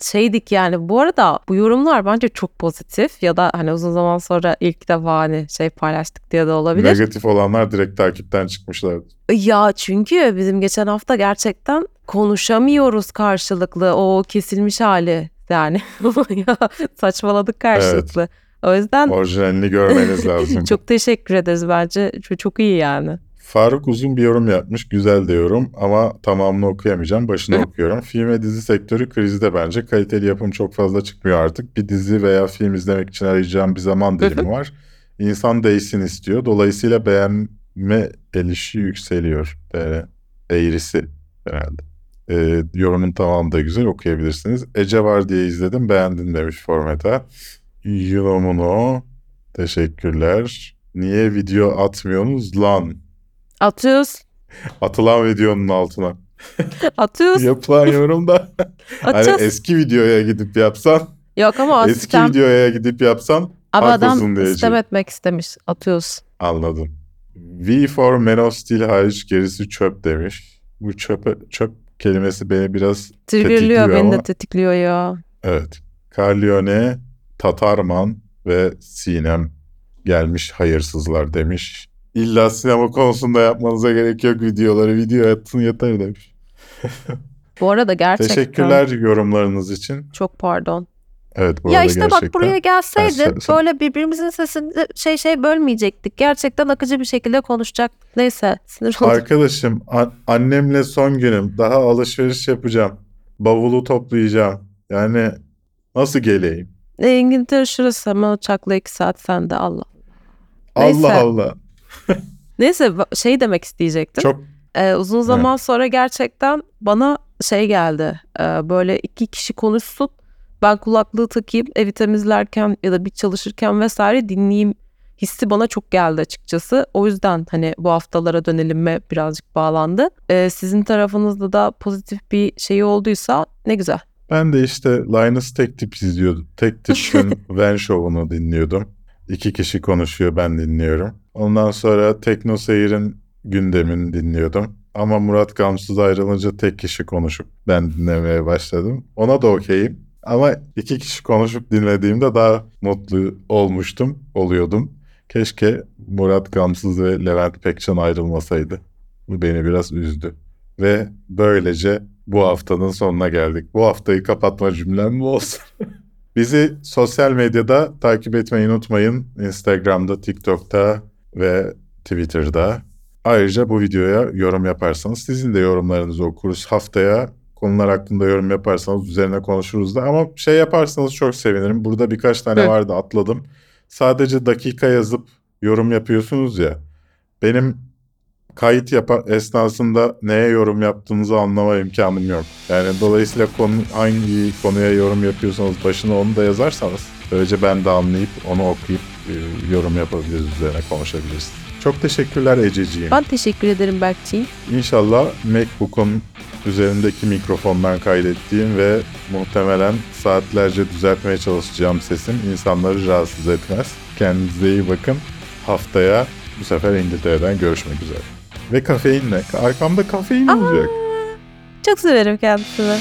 şeydik yani. Bu arada bu yorumlar bence çok pozitif ya da hani uzun zaman sonra ilk defa hani şey paylaştık diye de olabilir. Negatif olanlar direkt takipten çıkmışlar. Ya çünkü bizim geçen hafta gerçekten konuşamıyoruz karşılıklı o kesilmiş hali yani ya saçmaladık karşılıklı. O yüzden Orijinalini görmeniz lazım. çok teşekkür ederiz bence çok iyi yani. Faruk uzun bir yorum yapmış. Güzel de yorum ama tamamını okuyamayacağım. Başını okuyorum. Film ve dizi sektörü krizde bence. Kaliteli yapım çok fazla çıkmıyor artık. Bir dizi veya film izlemek için arayacağım bir zaman dilimi var. İnsan değişsin istiyor. Dolayısıyla beğenme elişi yükseliyor. Böyle eğrisi herhalde. Ee, yorumun tamamı da güzel okuyabilirsiniz. Ece var diye izledim beğendim demiş Formeta. Yunomuno teşekkürler. Niye video atmıyorsunuz lan? Atıyoruz. Atılan videonun altına. Atıyoruz. Yapılan yorumda hani eski videoya gidip yapsan, Yok ama eski sistem videoya gidip yapsan ama adam diyeceğim. sistem etmek istemiş. Atıyoruz. anladım. V for Man of Steel hariç gerisi çöp demiş. Bu çöp, çöp kelimesi beni biraz Tetikliyor beni ama- de tetikliyor ya. evet. Carlione, Tatarman ve Sinem gelmiş hayırsızlar demiş. İlla sinema konusunda yapmanıza gerek yok videoları. Video atın yeter demiş. Bu arada gerçekten. Teşekkürler yorumlarınız için. Çok pardon. Evet bu ya arada işte gerçekten. bak buraya gelseydin böyle birbirimizin sesini şey şey bölmeyecektik. Gerçekten akıcı bir şekilde konuşacak. Neyse sinir oldum. Arkadaşım an- annemle son günüm. Daha alışveriş yapacağım. Bavulu toplayacağım. Yani nasıl geleyim? E, İngiltere şurası hemen uçakla iki saat sende Allah. Neyse. Allah Allah. Neyse şey demek isteyecektim. Çok Ee, uzun zaman sonra gerçekten bana şey geldi. Ee, böyle iki kişi konuşsun. Ben kulaklığı takayım evi temizlerken ya da bir çalışırken vesaire dinleyeyim hissi bana çok geldi açıkçası. O yüzden hani bu haftalara dönelimme birazcık bağlandı. Ee, sizin tarafınızda da pozitif bir şey olduysa ne güzel. ben de işte Linus Tek Tip izliyordum. Tek Tip'in Van Show'unu dinliyordum. İki kişi konuşuyor ben dinliyorum. Ondan sonra Tekno Seyir'in gündemini dinliyordum. Ama Murat Gamsız ayrılınca tek kişi konuşup ben dinlemeye başladım. Ona da okeyim. Ama iki kişi konuşup dinlediğimde daha mutlu olmuştum, oluyordum. Keşke Murat Gamsız ve Levent Pekcan ayrılmasaydı. Bu beni biraz üzdü. Ve böylece bu haftanın sonuna geldik. Bu haftayı kapatma cümlem bu olsun. Bizi sosyal medyada takip etmeyi unutmayın. Instagram'da, TikTok'ta ve Twitter'da. Ayrıca bu videoya yorum yaparsanız sizin de yorumlarınızı okuruz. Haftaya konular hakkında yorum yaparsanız üzerine konuşuruz da. Ama şey yaparsanız çok sevinirim. Burada birkaç tane Hı. vardı atladım. Sadece dakika yazıp yorum yapıyorsunuz ya. Benim kayıt yapa esnasında neye yorum yaptığınızı anlama imkanım yok. Yani dolayısıyla konu hangi konuya yorum yapıyorsanız başına onu da yazarsanız böylece ben de anlayıp onu okuyup yorum yapabiliriz üzerine konuşabiliriz. Çok teşekkürler Ececiğim. Ben teşekkür ederim Berkçiğim. İnşallah MacBook'un üzerindeki mikrofondan kaydettiğim ve muhtemelen saatlerce düzeltmeye çalışacağım sesim insanları rahatsız etmez. Kendinize iyi bakın. Haftaya bu sefer İngiltere'den görüşmek üzere. Ve kafeinle. Arkamda kafein olacak. Çok severim kendisini.